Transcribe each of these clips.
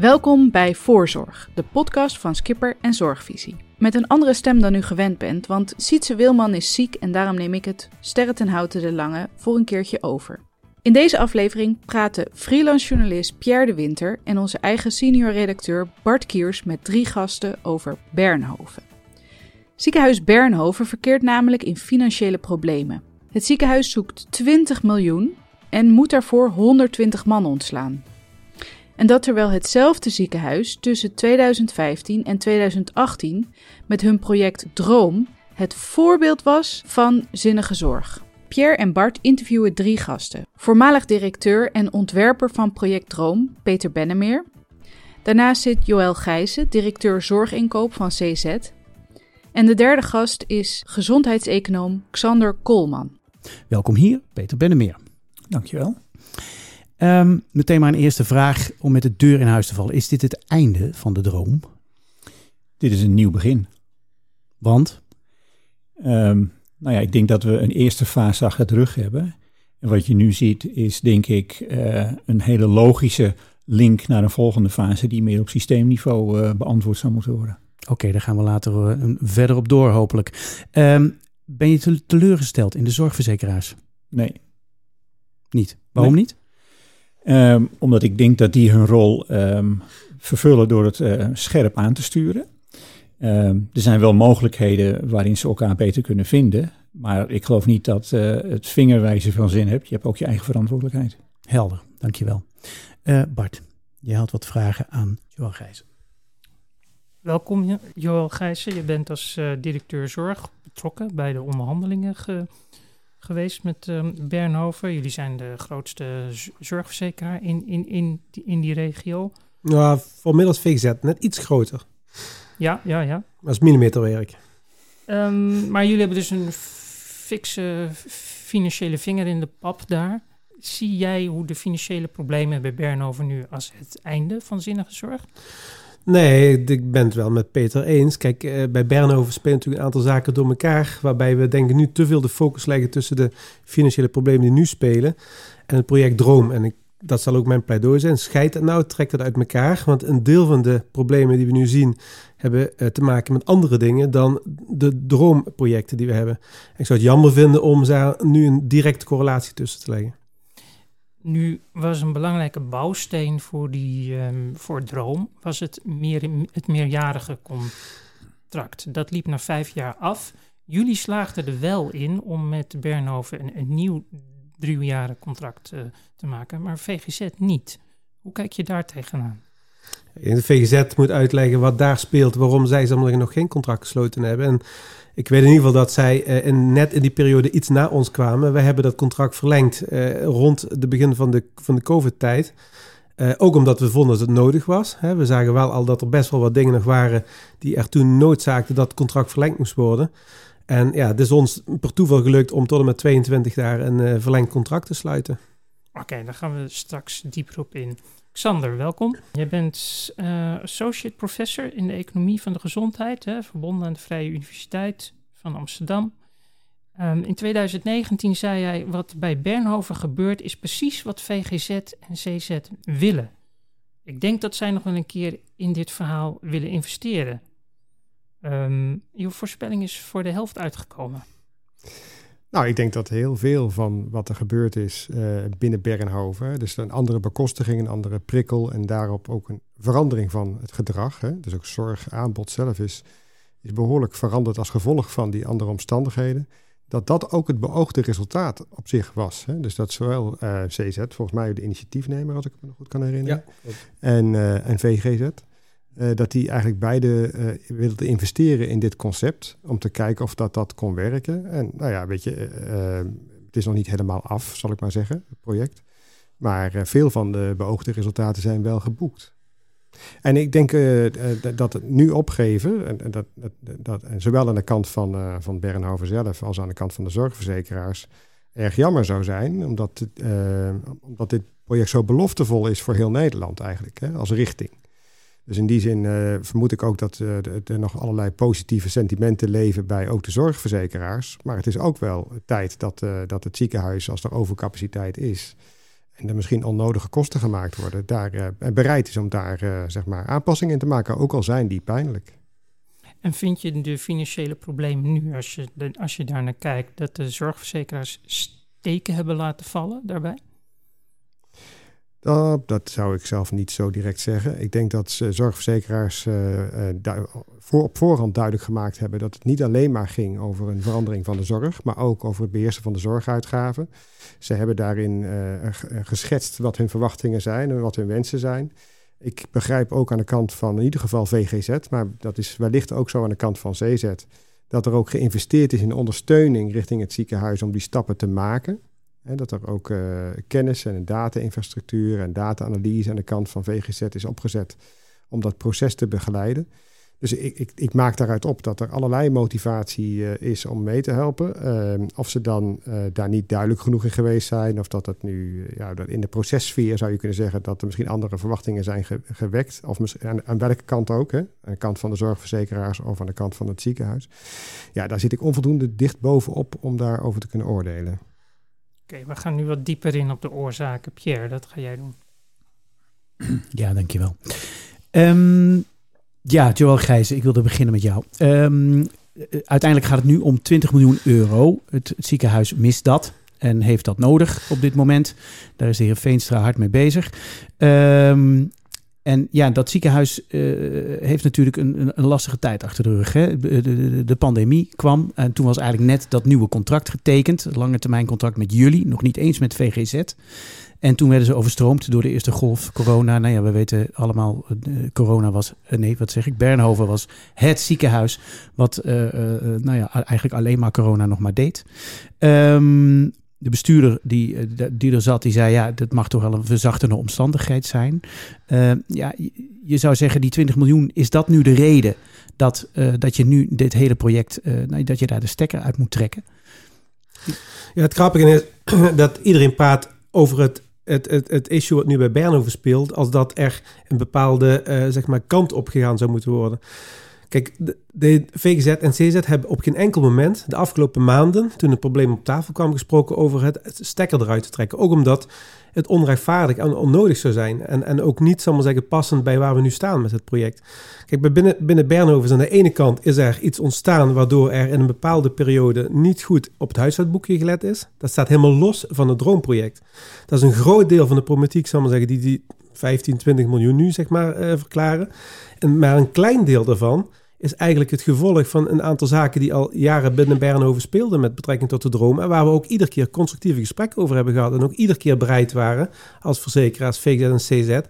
Welkom bij Voorzorg, de podcast van Skipper en Zorgvisie. Met een andere stem dan u gewend bent, want Sietse Wilman is ziek en daarom neem ik het, Sterre ten Houten de Lange, voor een keertje over. In deze aflevering praten freelance journalist Pierre de Winter en onze eigen senior redacteur Bart Kiers met drie gasten over Bernhoven. Ziekenhuis Bernhoven verkeert namelijk in financiële problemen. Het ziekenhuis zoekt 20 miljoen en moet daarvoor 120 man ontslaan. En dat terwijl hetzelfde ziekenhuis tussen 2015 en 2018 met hun project Droom het voorbeeld was van zinnige zorg. Pierre en Bart interviewen drie gasten. Voormalig directeur en ontwerper van project Droom, Peter Bennemeer. Daarnaast zit Joël Gijzen, directeur zorginkoop van CZ. En de derde gast is gezondheidseconoom Xander Koolman. Welkom hier, Peter Bennemeer. Dankjewel. Um, meteen maar een eerste vraag om met de deur in huis te vallen. Is dit het einde van de droom? Dit is een nieuw begin. Want? Um, nou ja, ik denk dat we een eerste fase achter de rug hebben. En wat je nu ziet is denk ik uh, een hele logische link naar een volgende fase die meer op systeemniveau uh, beantwoord zou moeten worden. Oké, okay, daar gaan we later uh, verder op door hopelijk. Um, ben je teleurgesteld in de zorgverzekeraars? Nee. Niet? Waarom nee. niet? Um, omdat ik denk dat die hun rol um, vervullen door het uh, scherp aan te sturen. Um, er zijn wel mogelijkheden waarin ze elkaar beter kunnen vinden. Maar ik geloof niet dat uh, het vingerwijzen van zin hebt. Je hebt ook je eigen verantwoordelijkheid. Helder, dankjewel. Uh, Bart, jij had wat vragen aan Joël Gijzen. Welkom Joël Gijzen. Je bent als uh, directeur zorg betrokken bij de onderhandelingen ge geweest met um, Bernhoven. Jullie zijn de grootste zorgverzekeraar in, in, in, die, in die regio. Ja, voor middels VGZ, net iets groter. Ja, ja, ja. Dat is millimeterwerk. Um, maar jullie hebben dus een fikse financiële vinger in de pap daar. Zie jij hoe de financiële problemen bij Bernhoven nu als het einde van zinnige zorg? Nee, ik ben het wel met Peter eens. Kijk, uh, bij Bernhoven spelen natuurlijk een aantal zaken door elkaar. Waarbij we denk ik nu te veel de focus leggen tussen de financiële problemen die nu spelen en het project Droom. En dat zal ook mijn pleidooi zijn. Scheid het nou, trek het uit elkaar. Want een deel van de problemen die we nu zien hebben uh, te maken met andere dingen dan de droomprojecten die we hebben. En ik zou het jammer vinden om daar nu een directe correlatie tussen te leggen. Nu was een belangrijke bouwsteen voor, die, um, voor Droom was het, meer, het meerjarige contract. Dat liep na vijf jaar af. Jullie slaagden er wel in om met Bernhoven een, een nieuw driejarig contract uh, te maken, maar VGZ niet. Hoe kijk je daar tegenaan? De VGZ moet uitleggen wat daar speelt, waarom zij nog geen contract gesloten hebben. En ik weet in ieder geval dat zij uh, in, net in die periode iets na ons kwamen. Wij hebben dat contract verlengd uh, rond de begin van de, van de COVID-tijd. Uh, ook omdat we vonden dat het nodig was. Hè. We zagen wel al dat er best wel wat dingen nog waren die er toen noodzaakten dat het contract verlengd moest worden. En ja, het is ons per toeval gelukt om tot en met 22 daar een verlengd contract te sluiten. Oké, okay, daar gaan we straks dieper op in. Xander, welkom. Jij bent uh, associate professor in de economie van de gezondheid, hè, verbonden aan de Vrije Universiteit van Amsterdam. Um, in 2019 zei hij, wat bij Bernhoven gebeurt is precies wat VGZ en CZ willen. Ik denk dat zij nog wel een keer in dit verhaal willen investeren. Um, je voorspelling is voor de helft uitgekomen. Nou, ik denk dat heel veel van wat er gebeurd is uh, binnen Bernhoven, dus een andere bekostiging, een andere prikkel en daarop ook een verandering van het gedrag. Hè? Dus ook zorgaanbod zelf is, is behoorlijk veranderd als gevolg van die andere omstandigheden. Dat dat ook het beoogde resultaat op zich was. Hè? Dus dat zowel uh, CZ, volgens mij de initiatiefnemer, als ik me nog goed kan herinneren, ja, en, uh, en VGZ, uh, dat die eigenlijk beide uh, wilden investeren in dit concept om te kijken of dat, dat kon werken. En nou ja, weet je, uh, het is nog niet helemaal af, zal ik maar zeggen, het project. Maar veel van de beoogde resultaten zijn wel geboekt. En ik denk dat het nu opgeven, en, dat, dat, dat, zowel aan de kant van, van Bernhoven zelf als aan de kant van de zorgverzekeraars, erg jammer zou zijn, omdat, omdat dit project zo beloftevol is voor heel Nederland eigenlijk, hè, als richting. Dus in die zin uh, vermoed ik ook dat uh, er nog allerlei positieve sentimenten leven bij ook de zorgverzekeraars. Maar het is ook wel tijd dat, uh, dat het ziekenhuis, als er overcapaciteit is, en er misschien onnodige kosten gemaakt worden, daar bereid is om daar zeg maar aanpassingen in te maken, ook al zijn die pijnlijk. En vind je de financiële problemen nu, als je, als je daar naar kijkt, dat de zorgverzekeraars steken hebben laten vallen daarbij? Uh, dat zou ik zelf niet zo direct zeggen. Ik denk dat zorgverzekeraars uh, uh, voor, op voorhand duidelijk gemaakt hebben dat het niet alleen maar ging over een verandering van de zorg, maar ook over het beheersen van de zorguitgaven. Ze hebben daarin geschetst wat hun verwachtingen zijn en wat hun wensen zijn. Ik begrijp ook aan de kant van in ieder geval VGZ, maar dat is wellicht ook zo aan de kant van CZ, dat er ook geïnvesteerd is in ondersteuning richting het ziekenhuis om die stappen te maken. Dat er ook uh, kennis en data-infrastructuur en data-analyse aan de kant van VGZ is opgezet om dat proces te begeleiden. Dus ik, ik, ik maak daaruit op dat er allerlei motivatie uh, is om mee te helpen. Uh, of ze dan uh, daar niet duidelijk genoeg in geweest zijn, of dat dat nu ja, in de processfeer zou je kunnen zeggen dat er misschien andere verwachtingen zijn ge gewekt. Of aan, aan, welke kant ook, hè? aan de kant van de zorgverzekeraars of aan de kant van het ziekenhuis. Ja, daar zit ik onvoldoende dicht bovenop om daarover te kunnen oordelen. Oké, we gaan nu wat dieper in op de oorzaken. Pierre, dat ga jij doen. Ja, dankjewel. Um, ja, Joël Gijzen, ik wilde beginnen met jou. Um, uiteindelijk gaat het nu om 20 miljoen euro. Het, het, ziekenhuis mist dat en heeft dat nodig op dit moment. Daar is de heer Veenstra hard mee bezig. Um, en ja, dat ziekenhuis uh, heeft natuurlijk een, een, lastige tijd achter de rug. Hè. De, de, de, pandemie kwam en toen was eigenlijk net dat nieuwe contract getekend. Lange contract met jullie, nog niet eens met VGZ. En toen werden ze overstroomd door de eerste golf corona. Nou ja, we weten allemaal, uh, corona was, uh, nee, wat zeg ik, Bernhoven was het ziekenhuis wat nou ja, eigenlijk alleen maar corona nog maar deed. Um, de bestuurder die, die er zat, die zei: Ja, dat mag toch wel een verzachtende omstandigheid zijn. Uh, ja, je zou zeggen: die 20 miljoen, is dat nu de reden dat, uh, dat je nu dit hele project, uh, dat je daar de stekker uit moet trekken? Ja, het grappige is dat iedereen praat over het, het, het, het issue wat nu bij Bernhoven speelt, als dat er een bepaalde zeg maar kant op gegaan zou moeten worden. Kijk, de, VGZ en CZ hebben op geen enkel moment de afgelopen maanden, toen het probleem op tafel kwam, gesproken over het, stekker eruit te trekken. Ook omdat het onrechtvaardig en onnodig zou zijn. En, en ook niet, zal maar zeggen, passend bij waar we nu staan met het project. Kijk, binnen, binnen Bernhoven aan de ene kant is er iets ontstaan waardoor er in een bepaalde periode niet goed op het huishoudboekje gelet is. Dat staat helemaal los van het droomproject. Dat is een groot deel van de problematiek, zal maar zeggen, die die 15, 20 miljoen nu, zeg maar, uh, verklaren. Maar een klein deel daarvan is eigenlijk het gevolg van een aantal zaken die al jaren binnen Bernhoven speelden met betrekking tot de droom. En waar we ook iedere keer constructieve gesprekken over hebben gehad. En ook iedere keer bereid waren als verzekeraars, VGZ en CZ,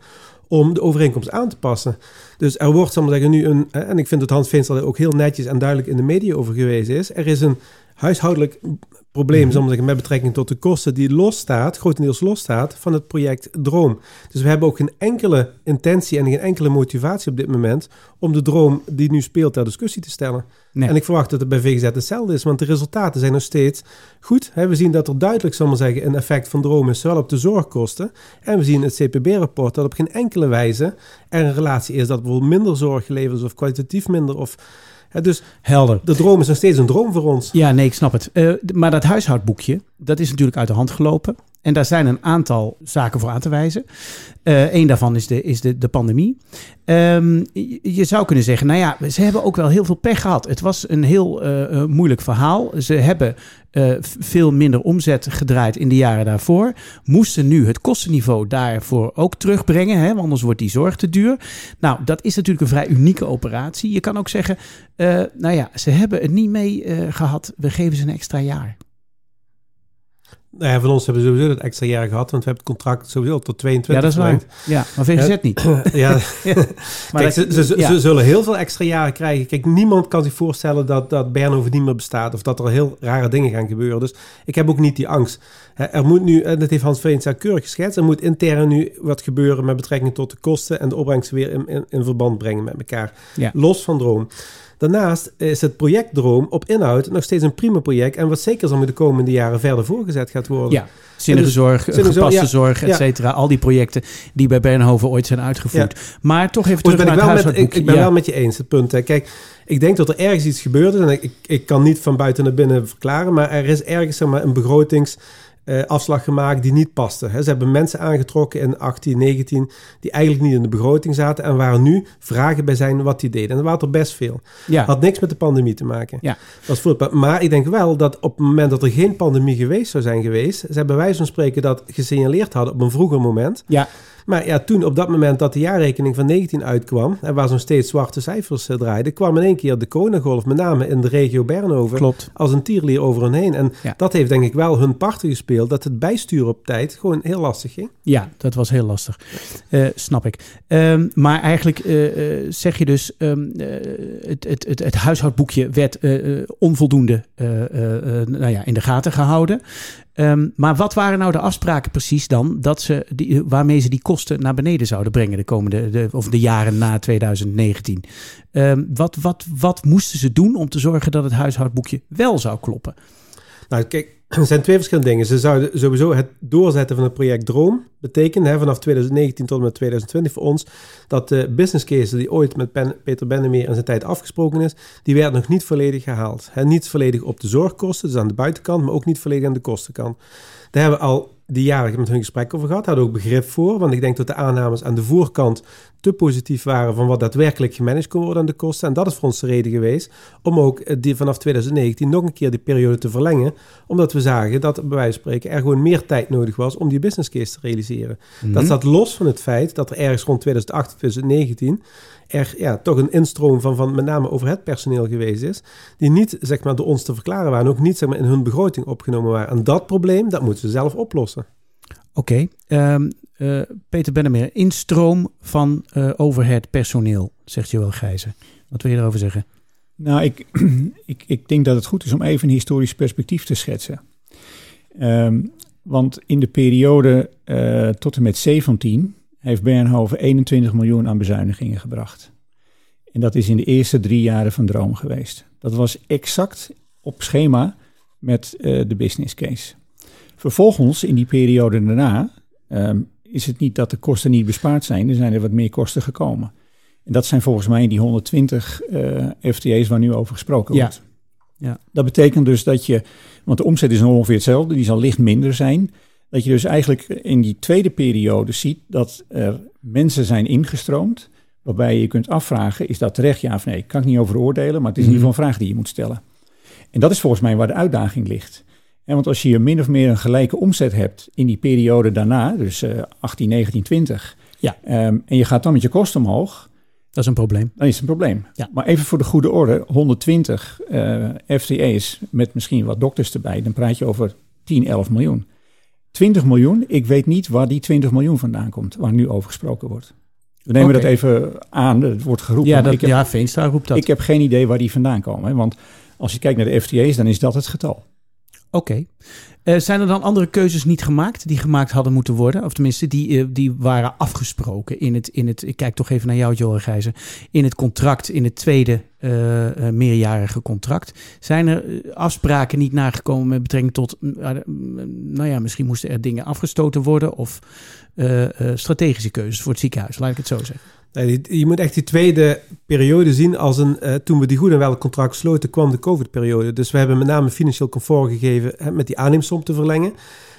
om de overeenkomst aan te passen. Dus er wordt, zal maar zeggen, nu een, en ik vind dat Hans Veenstra er ook heel netjes en duidelijk in de media over gewezen is. Er is een huishoudelijk probleem, mm -hmm. zeggen, met betrekking tot de kosten, die losstaat, grotendeels losstaat van het project Droom. Dus we hebben ook geen enkele intentie en geen enkele motivatie op dit moment om de droom die nu speelt ter discussie te stellen. Nee. En ik verwacht dat het bij VGZ hetzelfde is, want de resultaten zijn nog steeds goed. We zien dat er duidelijk, zal maar zeggen, een effect van droom is, zowel op de zorgkosten. En we zien in het CPB-rapport dat op geen enkele wijze er een relatie is dat bijvoorbeeld minder zorg geleverd is of kwalitatief minder of dus Helder. de droom is nog steeds een droom voor ons. Ja, nee, ik snap het. Uh, maar dat huishoudboekje, dat is natuurlijk uit de hand gelopen. En daar zijn een aantal zaken voor aan te wijzen. Uh, Eén daarvan is de, is de, de pandemie. Um, je zou kunnen zeggen, nou ja, ze hebben ook wel heel veel pech gehad. Het was een heel uh, moeilijk verhaal. Ze hebben veel minder omzet gedraaid in de jaren daarvoor. Moesten nu het kostenniveau daarvoor ook terugbrengen, hè, want anders wordt die zorg te duur. Nou, dat is natuurlijk een vrij unieke operatie. Je kan ook zeggen, nou ja, ze hebben het niet mee gehad. We geven ze een extra jaar. Nou ja, van ons hebben we sowieso dat extra jaar gehad, want we hebben het contract sowieso tot 22 Ja, dat is waar. Ja, maar VGZ ja, niet. ja. maar Kijk, ze, ze, ze, zullen heel veel extra jaren krijgen. Kijk, niemand kan zich voorstellen dat, dat Bernhoven niet meer bestaat of dat er heel rare dingen gaan gebeuren. Dus ik heb ook niet die angst. Er moet nu, en dat heeft Hans Veenstra keurig geschetst, er moet intern nu wat gebeuren met betrekking tot de kosten en de opbrengsten weer in, in, in verband brengen met elkaar. Los van droom. Daarnaast is het project Droom op inhoud nog steeds een prima project. En wat zeker zal de komende jaren verder voorgezet gaat worden. Ja, zinnige dus, zorg, zinnige gepaste ja, zorg, et cetera. Al die projecten die bij Bernhoven ooit zijn uitgevoerd. Ja. Maar toch even terug ben naar het met, ik, ik, ben wel met je eens, het punt. Hè. Kijk, ik denk dat er ergens iets gebeurd is. En ik, ik kan niet van buiten naar binnen verklaren. Maar er is ergens zeg maar, een begrotings eh, afslag gemaakt die niet paste. Ze hebben mensen aangetrokken in 18, 19 die eigenlijk niet in de begroting zaten en waar nu vragen bij zijn wat die deden. En dat waren er best veel. Ja. Had niks met de pandemie te maken. Ja. Dat is voor, maar ik denk wel dat op het moment dat er geen pandemie geweest zou zijn geweest, ze bij wijze van spreken dat gesignaleerd hadden op een vroeger moment. Ja. Maar ja, toen op dat moment dat de jaarrekening van 19 uitkwam, en waar zo'n steeds zwarte cijfers uh, draaiden, kwam in één keer de Konengolf, met name in de regio Bernhoven, Klopt. als een tierlier over hen heen. En Ja. dat heeft denk ik wel hun parten gespeeld, dat het bijsturen op tijd gewoon heel lastig ging. Ja, dat was heel lastig. Eh, snap ik. Ehm, maar eigenlijk eh, eh, zeg je dus, ehm, eh, het, het, het, het huishoudboekje werd eh, eh, onvoldoende eh, eh, eh, nou ja, in de gaten gehouden. Ehm, maar wat waren nou de afspraken precies dan dat ze die, waarmee ze die kosten naar beneden zouden brengen de komende de, of de jaren na 2019? Ehm, wat, wat, wat moesten ze doen om te zorgen dat het huishoudboekje wel zou kloppen? Nou, kijk, er zijn twee verschillende dingen. Ze zouden sowieso het doorzetten van het project Droom betekenen hè, vanaf 2019 tot en met 2020 voor ons dat de business case die ooit met Peter Bennemeer in zijn tijd afgesproken is, die werd nog niet volledig gehaald. Hè, niet volledig op de zorgkosten, dus aan de buitenkant, maar ook niet volledig aan de kostenkant. Daar hebben we al die jaren met hun gesprek over gehad, hadden ook begrip voor, want ik denk dat de aannames aan de voorkant te positief waren van wat daadwerkelijk gemanaged kon worden aan de kosten. En dat is voor ons de reden geweest om ook eh, die vanaf 2019 nog een keer die periode te verlengen, omdat we zagen dat bij wijze van spreken er gewoon meer tijd nodig was om die business case te realiseren. Dat staat los van het feit dat er ergens rond 2018, 2019 er ja, toch een instroom van, van met name overhead personeel geweest is, die niet zeg maar, door ons te verklaren waren, ook niet zeg maar, in hun begroting opgenomen waren. En dat probleem, dat moeten ze zelf oplossen. Oké, ehm, eh, Peter Bennemeer, instroom van eh, overhead personeel, zegt Joël Gijzen. Wat wil je erover zeggen? Nou, ik, ik, ik denk dat het goed is om even een historisch perspectief te schetsen. Ehm, want in de periode eh, tot en met 17 heeft Bernhoven 21 miljoen aan bezuinigingen gebracht. En dat is in de eerste drie jaren van Droom geweest. Dat was exact op schema met eh, de business case. Vervolgens, in die periode daarna, ehm, is het niet dat de kosten niet bespaard zijn. Er zijn er wat meer kosten gekomen. En dat zijn volgens mij die 120 eh, FTE's waar nu over gesproken Ja. wordt. Ja. Dat betekent dus dat je, want de omzet is ongeveer hetzelfde, die zal licht minder zijn. Dat je dus eigenlijk in die tweede periode ziet dat er mensen zijn ingestroomd. Waarbij je kunt afvragen, is dat terecht? Ja of nee? Kan ik niet over oordelen, maar het is in ieder geval een vraag die je moet stellen. En dat is volgens mij waar de uitdaging ligt. En want als je min of meer een gelijke omzet hebt in die periode daarna, dus eh 18, 19, 20, Ja. ehm, en je gaat dan met je kosten omhoog, Dat is een probleem. dan is het een probleem. Ja. Maar even voor de goede orde, 120 eh FTE's met misschien wat dokters erbij, dan praat je over 10, 11 miljoen. 20 miljoen, ik weet niet waar die 20 miljoen vandaan komt, waar nu over gesproken wordt. We nemen dat even aan, het wordt geroepen. Ja, dat, ik, heb, ja Veenstra roept dat. ik heb geen idee waar die vandaan komen. Hè, want als je kijkt naar de FTE's, dan is dat het getal. Oké. Eh, zijn er dan andere keuzes niet gemaakt die gemaakt hadden moeten worden? Of tenminste, die, eh, die waren afgesproken in het, in het... Ik kijk toch even naar jou, Joel Gijzen. In het contract, in het tweede eh, meerjarige contract. Zijn er afspraken niet nagekomen met betrekking tot... mm, mm, nou ja, misschien moesten er dingen afgestoten worden... of strategische keuzes voor het ziekenhuis, laat ik het zo zeggen. Je moet echt die tweede periode zien als een... eh, toen we die goed en wel contract sloten, kwam de COVID-periode. Dus we hebben met name financieel comfort gegeven hè, met die aanneemsom te verlengen.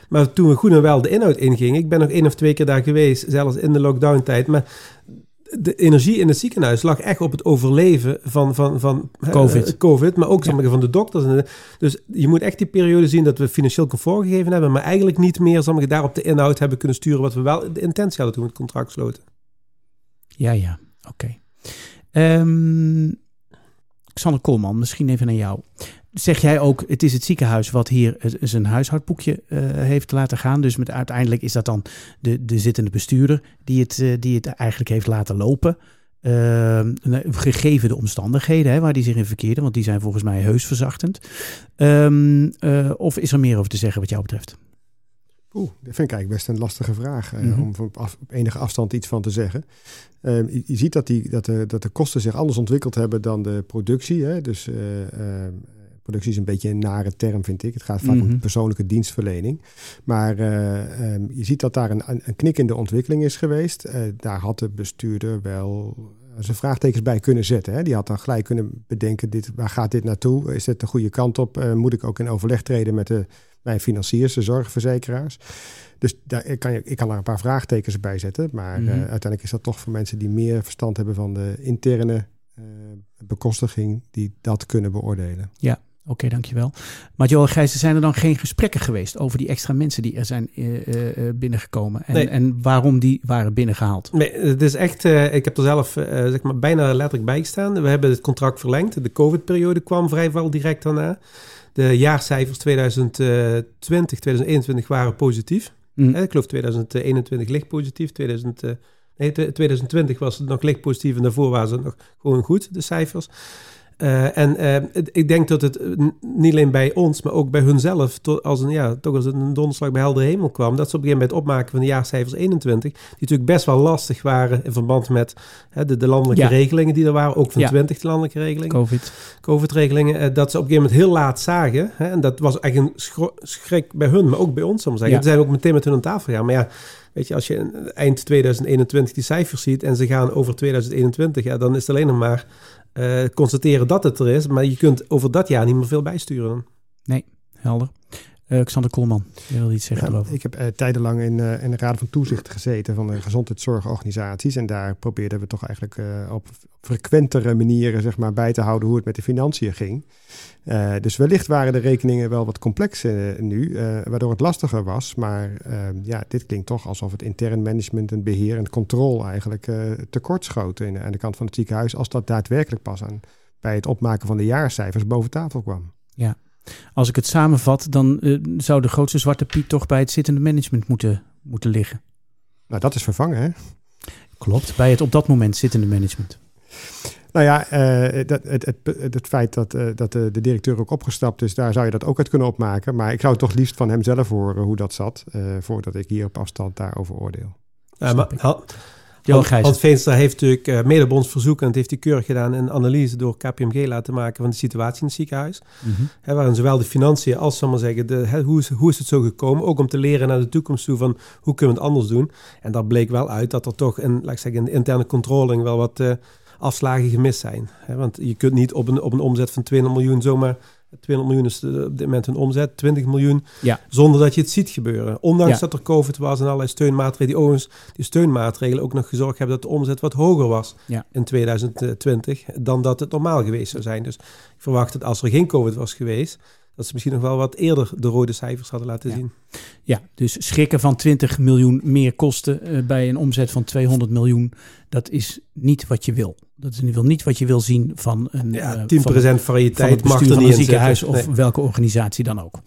Maar toen we goed en wel de inhoud ingingen... Ik ben nog één of twee keer daar geweest, zelfs in de lockdown-tijd. Maar de energie in het ziekenhuis lag echt op het overleven van, van, van eh, Covid. eh, COVID. Maar ook maar, van de dokters. En de- dus je moet echt die periode zien dat we financieel comfort gegeven hebben... maar eigenlijk niet meer zeg maar, daar op de inhoud hebben kunnen sturen... wat we wel de intentie hadden toen we het contract sloten. Ja, ja. Oké. Ehm, Xander Koolman, misschien even naar jou. Zeg jij ook, het is het ziekenhuis wat hier zijn huishoudboekje eh, heeft laten gaan. Dus met, uiteindelijk is dat dan de, de zittende bestuurder die het, eh, die het eigenlijk heeft laten lopen. Ehm, gegeven de omstandigheden hè, waar die zich in verkeerde, want die zijn volgens mij heus verzachtend. Ehm, eh, of is er meer over te zeggen wat jou betreft? Oeh, dat vind ik eigenlijk best een lastige vraag eh, Mhm. om op, af- op enige afstand iets van te zeggen. Eh, je, je ziet dat, die, dat, de, dat de kosten zich anders ontwikkeld hebben dan de productie. Hè? Dus eh, eh, productie is een beetje een nare term, vind ik. Het gaat vaak Mhm. om persoonlijke dienstverlening. Maar eh, ehm, je ziet dat daar een, een, een knikkende ontwikkeling is geweest. Daar had de bestuurder wel, zijn vraagtekens bij kunnen zetten. Hè. Die had dan gelijk kunnen bedenken, dit, waar gaat dit naartoe? Is dit de goede kant op? Uh, moet ik ook in overleg treden met de, mijn financiers, de zorgverzekeraars? Dus daar kan je, ik kan daar een paar vraagtekens bij zetten. Maar mm -hmm. uiteindelijk is dat toch voor mensen die meer verstand hebben van de interne bekostiging, die dat kunnen beoordelen. Ja, Oké, okay, dankjewel. Maar Joel Gijzen, zijn er dan geen gesprekken geweest over die extra mensen die er zijn uh, uh, binnengekomen? En, nee. en waarom die waren binnengehaald? Nee, het is echt, uh, ik heb er zelf zeg maar bijna letterlijk bij gestaan. We hebben het contract verlengd. De COVID-periode kwam vrijwel direct daarna. De jaarcijfers 2020, 2021 waren positief. Mm. ik geloof 2021 licht positief. 2000, nee, 2020 was het nog licht positief en daarvoor waren ze nog gewoon goed, de cijfers. Uh, en uh, ik denk dat het niet alleen bij ons, maar ook bij hunzelf, to, als een, ja, toch als een donderslag bij helder hemel kwam, dat ze op een gegeven moment opmaken van de jaarcijfers 21, die natuurlijk best wel lastig waren in verband met hè, de, de, landelijke ja. regelingen die er waren, ook van ja. 20 de landelijke regelingen. Covid. COVID-regelingen, uh, dat ze op een gegeven moment heel laat zagen, hè, en dat was echt een schrik bij hun, maar ook bij ons, om te zeggen. Ja. Ze zijn ook meteen met hun aan tafel gegaan, maar ja, Weet je, als je eind 2021 die cijfers ziet en ze gaan over 2021, ja, dan is het alleen nog maar uh, constateren dat het er is. Maar je kunt over dat jaar niet meer veel bijsturen. Nee, helder. Uh, Xander Koolman, je wil iets zeggen ja, Ik heb uh, tijdenlang in, uh, in de Raad van Toezicht gezeten van de gezondheidszorgorganisaties. En daar probeerden we toch eigenlijk op frequentere manieren zeg maar, bij te houden hoe het met de financiën ging. dus wellicht waren de rekeningen wel wat complex nu, waardoor het lastiger was. Maar ehm, ja, dit klinkt toch alsof het intern management en beheer en controle eigenlijk tekort schoten aan de kant van het ziekenhuis. Als dat daadwerkelijk pas aan bij het opmaken van de jaarcijfers boven tafel kwam. Ja, als ik het samenvat, dan uh, zou de grootste zwarte piet toch bij het zittende management moeten, moeten liggen. Nou, dat is vervangen, hè? Klopt, bij het op dat moment zittende management. Nou ja, uh, dat, het, het, het, feit dat, uh, dat de, de, directeur ook opgestapt is, daar zou je dat ook uit kunnen opmaken. Maar ik zou toch liefst van hem zelf horen hoe dat zat, voordat ik hier op afstand daarover oordeel. Ja, maar, Johan Hans Veenstra heeft natuurlijk uh, mede op ons verzoek, en dat heeft hij keurig gedaan, een analyse door KPMG laten maken van de situatie in het ziekenhuis. Mm -hmm. He, waarin zowel de financiën als, zal maar zeggen, de, hoe, is, hoe is het zo gekomen? Ook om te leren naar de toekomst toe van hoe kunnen we het anders doen. En daar bleek wel uit dat er toch een, laat ik zeggen, in de interne controlling wel wat uh, afslagen gemist zijn. He, want je kunt niet op een, op een omzet van 200 miljoen zomaar 200 miljoen is op dit moment een omzet, 20 miljoen, ja. zonder dat je het ziet gebeuren. Ondanks ja. dat er COVID was en allerlei steunmaatregelen, die overigens die steunmaatregelen ook nog gezorgd hebben dat de omzet wat hoger was ja. in 2020 dan dat het normaal geweest zou zijn. Dus ik verwacht dat als er geen COVID was geweest, dat ze misschien nog wel wat eerder de rode cijfers hadden laten ja. zien. Ja, dus schrikken van 20 miljoen meer kosten uh, bij een omzet van 200 miljoen, dat is niet wat je wil. Dat is in ieder geval niet wat je wil zien van een ja, 10% uh, variëteit mag er niet een ziekenhuis of welke organisatie dan ook.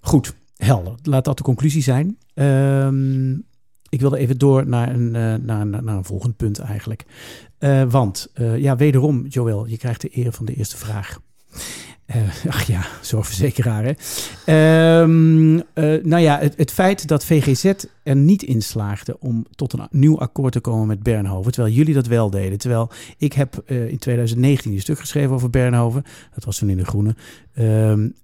Goed, helder. Laat dat de conclusie zijn. Um, ik wilde even door naar een, uh, naar, naar, naar, een volgend punt eigenlijk. Uh, want, ja, wederom, Joël, je krijgt de eer van de eerste vraag. Uh, ach ja, zorgverzekeraar hè. Um, uh, nou ja, het, feit dat VGZ er niet in slaagde om tot een nieuw akkoord te komen met Bernhoven, terwijl jullie dat wel deden. Terwijl ik heb uh, in 2019 een stuk geschreven over Bernhoven, dat was toen in de Groene. Um,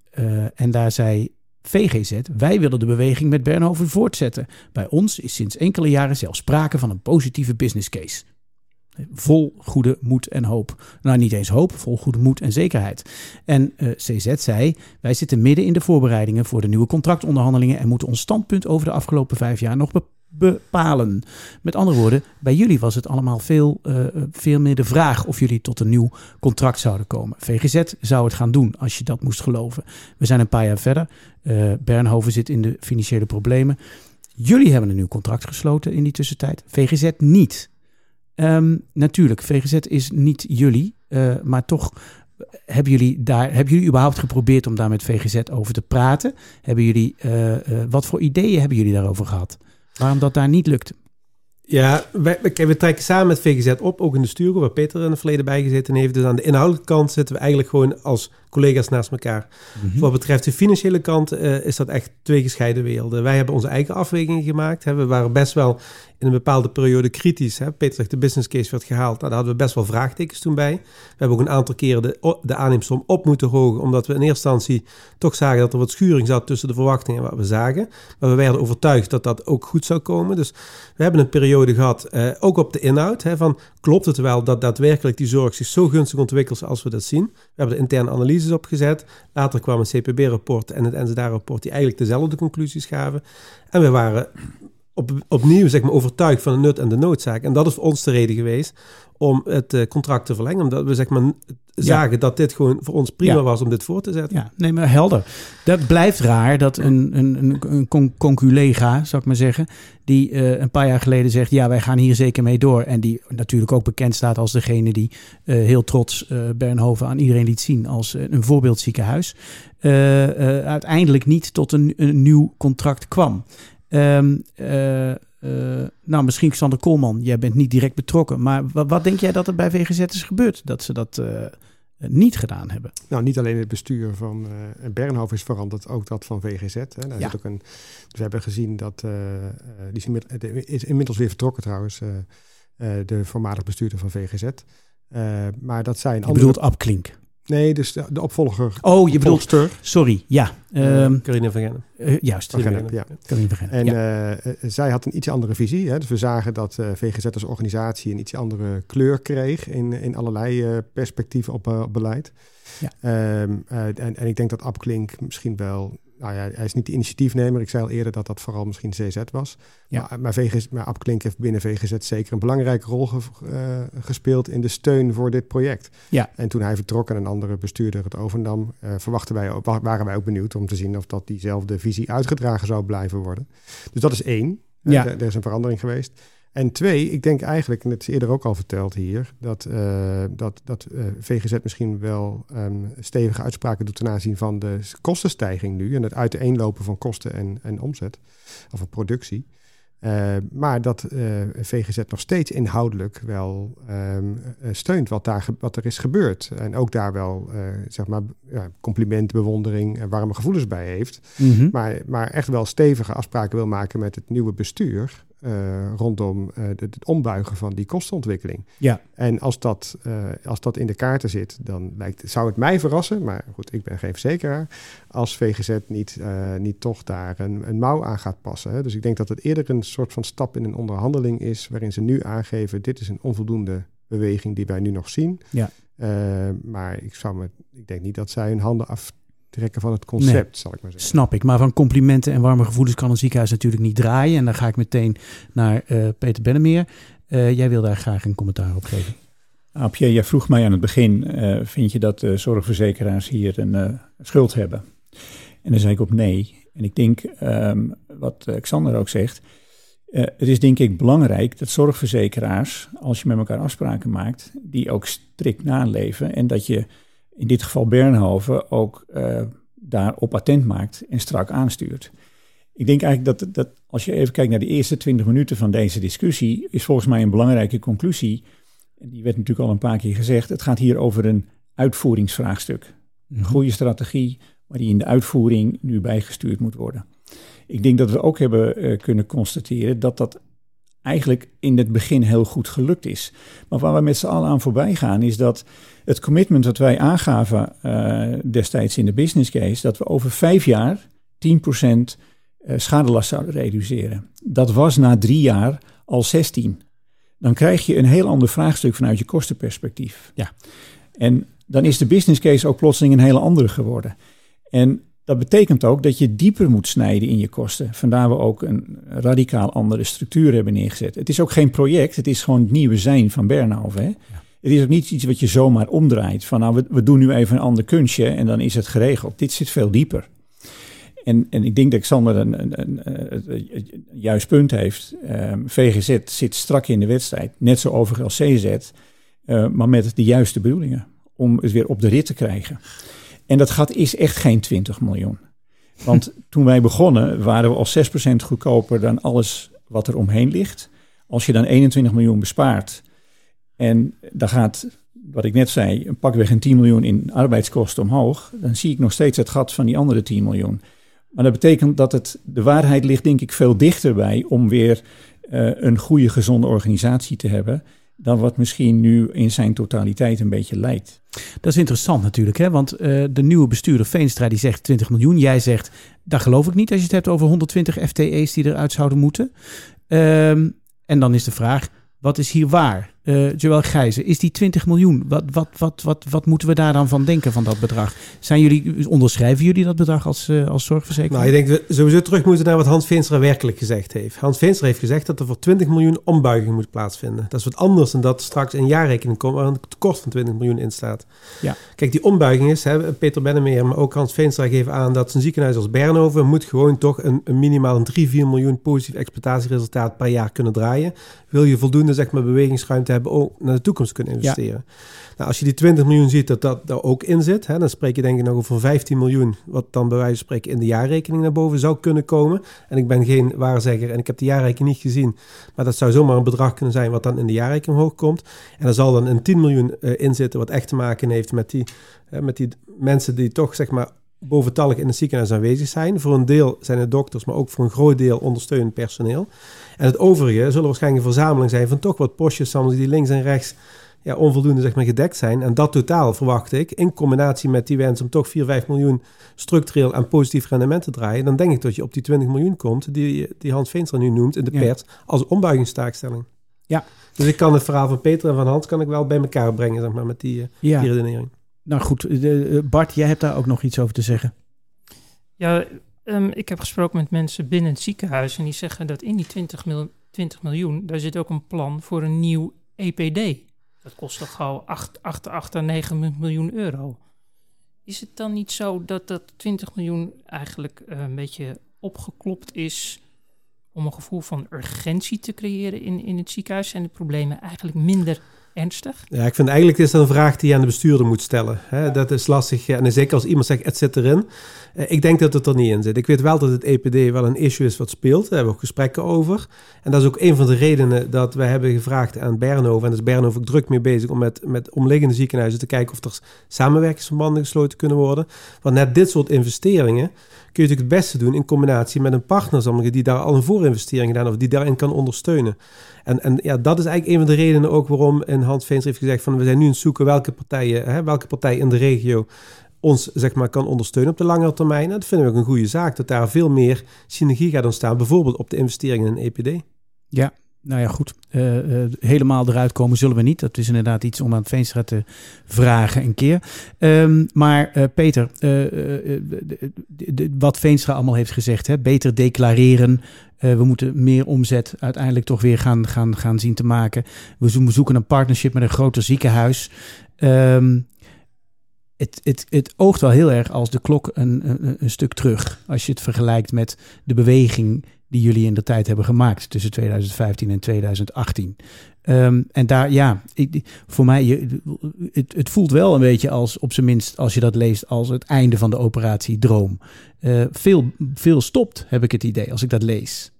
en daar zei VGZ, wij willen de beweging met Bernhoven voortzetten. Bij ons is sinds enkele jaren zelfs sprake van een positieve business case. Vol goede moed en hoop. Nou, niet eens hoop, vol goede moed en zekerheid. En uh, CZ zei: Wij zitten midden in de voorbereidingen voor de nieuwe contractonderhandelingen en moeten ons standpunt over de afgelopen vijf jaar nog be bepalen. Met andere woorden, bij jullie was het allemaal veel, uh, veel meer de vraag of jullie tot een nieuw contract zouden komen. VGZ zou het gaan doen als je dat moest geloven. We zijn een paar jaar verder. Uh, Bernhoven zit in de financiële problemen. Jullie hebben een nieuw contract gesloten in die tussentijd. VGZ niet. Um, natuurlijk, VGZ is niet jullie, uh, maar toch hebben jullie daar, hebben jullie überhaupt geprobeerd om daar met VGZ over te praten? Hebben jullie, uh, uh, wat voor ideeën hebben jullie daarover gehad? Waarom dat daar niet lukt? Ja, we trekken samen met VGZ op, ook in de stuurgroep, waar Peter in het verleden bij gezeten heeft. Dus aan de inhoudelijke kant zitten we eigenlijk gewoon als collega's naast elkaar. Mhm. Wat betreft de financiële kant eh, is dat echt twee gescheiden werelden. Wij hebben onze eigen afwegingen gemaakt. Hè. We waren best wel in een bepaalde periode kritisch. Hè. Peter zegt, de business case werd gehaald. Nou, daar hadden we best wel vraagtekens toen bij. We hebben ook een aantal keren de, de aanneemsom op moeten hogen, omdat we in eerste instantie toch zagen dat er wat schuring zat tussen de verwachtingen en wat we zagen. Maar we werden overtuigd dat dat ook goed zou komen. Dus we hebben een periode gehad, eh, ook op de inhoud, hè, van klopt het wel dat daadwerkelijk die zorg zich zo gunstig ontwikkelt zoals we dat zien. We hebben de interne opgezet. Later kwam een CPB-rapport en het NZA-rapport die eigenlijk dezelfde conclusies gaven. En we waren op, opnieuw zeg maar, overtuigd van de nut en de noodzaak. En dat is voor ons de reden geweest om het eh, contract te verlengen. Omdat we zeg maar, zagen dat dit gewoon voor ons prima Ja. was om dit voor te zetten. Ja, nee, maar helder. Dat blijft raar dat een, een, een, een con- conculega, zou ik maar zeggen, die eh, een paar jaar geleden zegt, ja, wij gaan hier zeker mee door. En die natuurlijk ook bekend staat als degene die eh, heel trots eh Bernhoven aan iedereen liet zien als een voorbeeldziekenhuis. uiteindelijk niet tot een, een nieuw contract kwam. Ehm, eh, eh, nou, misschien Xander Koolman, jij bent niet direct betrokken. Maar wat, denk jij dat er bij VGZ is gebeurd? Dat ze dat eh, niet gedaan hebben? Nou, niet alleen het bestuur van eh Bernhoven is veranderd, ook dat van VGZ. Hè. Daar Ja. zit ook een, dus we hebben gezien dat, die is, inmiddels, is inmiddels weer vertrokken trouwens, de voormalig bestuurder van VGZ. Maar dat zijn Je andere... bedoelt Abklink. Nee, dus de, de opvolger. Oh, je bedoelt, sorry, ja. Eh, ehm, Carina van eh, juist, van ja. je vergeten. En ja. eh, zij had een iets andere visie. Hè? Dus we zagen dat eh, VGZ als organisatie een iets andere kleur kreeg in, in allerlei eh, perspectieven op, eh, op beleid. Ja. Ehm, eh, en, en ik denk dat Abklink misschien wel, nou ja, hij is niet de initiatiefnemer. Ik zei al eerder dat dat vooral misschien CZ was. Ja. Maar, maar, VGZ, maar Abklink heeft binnen VGZ zeker een belangrijke rol ge- eh, gespeeld in de steun voor dit project. Ja. En toen hij vertrok en een andere bestuurder het overnam, eh, verwachten wij ook, wa- waren wij ook benieuwd om te zien of dat diezelfde visie uitgedragen zou blijven worden. Dus dat is één. Eh, Ja. Er, er is een verandering geweest. En twee, ik denk eigenlijk, en het is eerder ook al verteld hier, dat, eh, dat, dat eh, VGZ misschien wel ehm, stevige uitspraken doet ten aanzien van de kostenstijging nu en het uiteenlopen van kosten en, en omzet of van productie. Eh, maar dat VGZ nog steeds inhoudelijk wel ehm, eh, steunt wat, daar, wat er is gebeurd. En ook daar wel zeg maar, ja, compliment, bewondering en warme gevoelens bij heeft. Mhm. Maar, maar echt wel stevige afspraken wil maken met het nieuwe bestuur. Eh, rondom eh, het, ombuigen van die kostenontwikkeling. Ja. En als dat, eh, als dat in de kaarten zit, dan lijkt, zou het mij verrassen, maar goed, ik ben geen verzekeraar, als VGZ niet, niet toch daar een, een mouw aan gaat passen. Hè. Dus ik denk dat het eerder een soort van stap in een onderhandeling is, waarin ze nu aangeven, dit is een onvoldoende beweging die wij nu nog zien. Ja. Maar ik, zou me, ik denk niet dat zij hun handen aftrekken van het concept, zal ik maar zeggen. Snap ik. Maar van complimenten en warme gevoelens kan een ziekenhuis natuurlijk niet draaien. En dan ga ik meteen naar eh, Peter Bennemeer. Eh, jij wil daar graag een commentaar op geven. Pierre, jij vroeg mij aan het begin, eh, vind je dat zorgverzekeraars hier een eh, schuld hebben? En dan zei ik op nee. En ik denk, ehm, wat eh, Xander ook zegt, eh, het is denk ik belangrijk dat zorgverzekeraars, als je met elkaar afspraken maakt, die ook strikt naleven. En dat je in dit geval Bernhoven ook eh, daarop attent maakt en strak aanstuurt. Ik denk eigenlijk dat, dat als je even kijkt naar de eerste 20 minuten van deze discussie, is volgens mij een belangrijke conclusie. En die werd natuurlijk al een paar keer gezegd. Het gaat hier over een uitvoeringsvraagstuk. Een goede strategie, maar die in de uitvoering nu bijgestuurd moet worden. Ik denk dat we ook hebben eh, kunnen constateren dat dat eigenlijk in het begin heel goed gelukt is. Maar waar we met z'n allen aan voorbij gaan, is dat het commitment dat wij aangaven eh, destijds in de business case, dat we over vijf jaar 10% eh, schadelast zouden reduceren. Dat was na drie jaar al 16. Dan krijg je een heel ander vraagstuk vanuit je kostenperspectief. Ja. En dan is de business case ook plotseling een hele andere geworden. En dat betekent ook dat je dieper moet snijden in je kosten. Vandaar we ook een radicaal andere structuur hebben neergezet. Het is ook geen project, het is gewoon het nieuwe zijn van Bernhoven. Hè? Het is ook niet iets wat je zomaar omdraait. Van nou, we, we doen nu even een ander kunstje en dan is het geregeld. Dit zit veel dieper. En, en ik denk dat Xander een, een, een, een- een juist punt heeft. Ehm, VGZ zit strak in de wedstrijd, net zo overigens als CZ, eh, maar met de juiste bedoelingen om het weer op de rit te krijgen. En dat gat is echt geen 20 miljoen. Want toen wij begonnen waren we al 6% goedkoper dan alles wat er omheen ligt. Als je dan 21 miljoen bespaart en daar gaat wat ik net zei, een pakweg een 10 miljoen in arbeidskosten omhoog, dan zie ik nog steeds het gat van die andere 10 miljoen. Maar dat betekent dat het, de waarheid ligt denk ik veel dichterbij om weer uh, een goede, gezonde organisatie te hebben dan wat misschien nu in zijn totaliteit een beetje lijkt. Dat is interessant natuurlijk, hè? want uh, de nieuwe bestuurder Veenstra die zegt 20 miljoen. Jij zegt, dat geloof ik niet als je het hebt over 120 FTE's die eruit zouden moeten. Um, en dan is de vraag, wat is hier waar? Uh, Joël Gijzen, is die 20 miljoen, wat, wat, wat, wat, wat moeten we daar dan van denken van dat bedrag? Zijn jullie, onderschrijven jullie dat bedrag als, uh, als zorgverzekeraar? Nou, ik denk dat we sowieso terug moeten naar wat Hans Veenstra werkelijk gezegd heeft. Hans Veenstra heeft gezegd dat er voor 20 miljoen ombuiging moet plaatsvinden. Dat is wat anders dan dat straks een jaarrekening komt waar een tekort van 20 miljoen in staat. Ja. Kijk, die ombuiging is, hè, Peter Bennemeer, maar ook Hans Veenstra geven aan dat een ziekenhuis als Bernhoven moet gewoon toch een, een minimaal een 3, 4 miljoen positief exploitatieresultaat per jaar kunnen draaien. Wil je voldoende zeg maar, bewegingsruimte hebben ook naar de toekomst kunnen investeren. Nou, als je die 20 miljoen ziet dat dat er ook in zit, hè, dan spreek je denk ik nog over 15 miljoen, wat dan bij wijze van spreken in de jaarrekening naar boven zou kunnen komen. En ik ben geen waarzegger en ik heb de jaarrekening niet gezien, maar dat zou zomaar een bedrag kunnen zijn wat dan in de jaarrekening omhoog komt. En er zal dan een 10 miljoen uh, in zitten wat echt te maken heeft met die, uh, met die mensen die toch zeg maar boventallig in het ziekenhuis aanwezig zijn. Voor een deel zijn het dokters, maar ook voor een groot deel ondersteunend personeel. En het overige zullen waarschijnlijk een verzameling zijn van toch wat postjes die links en rechts ja, onvoldoende zeg maar, gedekt zijn. En dat totaal verwacht ik, in combinatie met die wens om toch 4, 5 miljoen structureel aan positief rendement te draaien, dan denk ik dat je op die 20 miljoen komt die, die Hans Veenstra nu noemt in de pers als ombuigingstaakstelling. Ja. Dus ik kan het verhaal van Peter en van Hans kan ik wel bij elkaar brengen, zeg maar, met die, eh, ja. die redenering. Nou goed, Bart, jij hebt daar ook nog iets over te zeggen. Ja, um, ik heb gesproken met mensen binnen het ziekenhuis en die zeggen dat in die 20, mil 20 miljoen, daar zit ook een plan voor een nieuw EPD. Dat kost toch gauw 8, 8, 8 à 9 miljoen euro. Is het dan niet zo dat dat 20 miljoen eigenlijk uh, een beetje opgeklopt is om een gevoel van urgentie te creëren in, in het ziekenhuis? Zijn de problemen eigenlijk minder ernstig? Ja, ik vind eigenlijk is dat een vraag die je aan de bestuurder moet stellen. Hè? Dat is lastig. En zeker als iemand zegt, het zit erin. Eh, ik denk dat het er niet in zit. Ik weet wel dat het EPD wel een issue is wat speelt. Daar hebben we ook gesprekken over. En dat is ook een van de redenen dat we hebben gevraagd aan Bernhoven. En daar is Bernhoven ook druk mee bezig om met, met omliggende ziekenhuizen te kijken of er samenwerkingsverbanden gesloten kunnen worden. Want net dit soort investeringen kun je natuurlijk het beste doen in combinatie met een partner die daar al een voorinvestering gedaan of die daarin kan ondersteunen. En, en ja, dat is eigenlijk een van de redenen ook waarom in Hans Veens heeft gezegd van we zijn nu aan het zoeken welke partijen, hè, welke partij in de regio ons zeg maar, kan ondersteunen op de langere termijn. Dat vinden we ook een goede zaak, dat daar veel meer synergie gaat ontstaan, bijvoorbeeld op de investeringen in EPD. Ja, nou ja, goed. Uh, uh, helemaal eruit komen zullen we niet. Dat is inderdaad iets om aan het Veenstra te vragen een keer. Um, maar uh, Peter, wat Veenstra allemaal heeft gezegd, hè, beter declareren. we moeten meer omzet uiteindelijk toch weer gaan, gaan, gaan zien te maken. We zoeken een partnership met een groter ziekenhuis. Um, het, het, het oogt wel heel erg als de klok een, een, een, stuk terug. Als je het vergelijkt met de beweging die jullie in de tijd hebben gemaakt tussen 2015 en 2018. Um, en daar, ja, ik, voor mij, het, het voelt wel een beetje als, op zijn minst als je dat leest, als het einde van de operatie Droom. Uh, veel, veel stopt, heb ik het idee, als ik dat lees.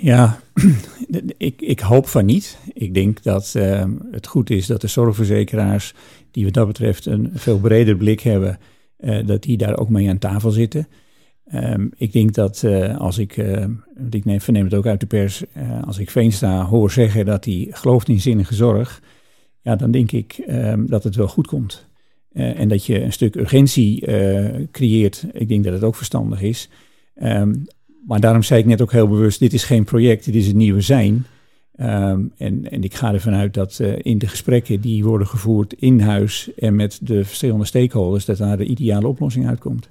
Ja, ik, ik hoop van niet. Ik denk dat uh, het goed is dat de zorgverzekeraars, die wat dat betreft een veel breder blik hebben, uh, dat die daar ook mee aan tafel zitten. Um, ik denk dat uh, als ik, ik neem, verneem het ook uit de pers, als ik Veenstra hoor zeggen dat hij gelooft in zinnige zorg, ja, dan denk ik um, dat het wel goed komt. en dat je een stuk urgentie creëert, ik denk dat het ook verstandig is. Um, maar daarom zei ik net ook heel bewust, dit is geen project, dit is het nieuwe zijn. Um, en, en ik ga ervan uit dat uh, in de gesprekken die worden gevoerd in huis en met de verschillende stakeholders, dat daar de ideale oplossing uitkomt.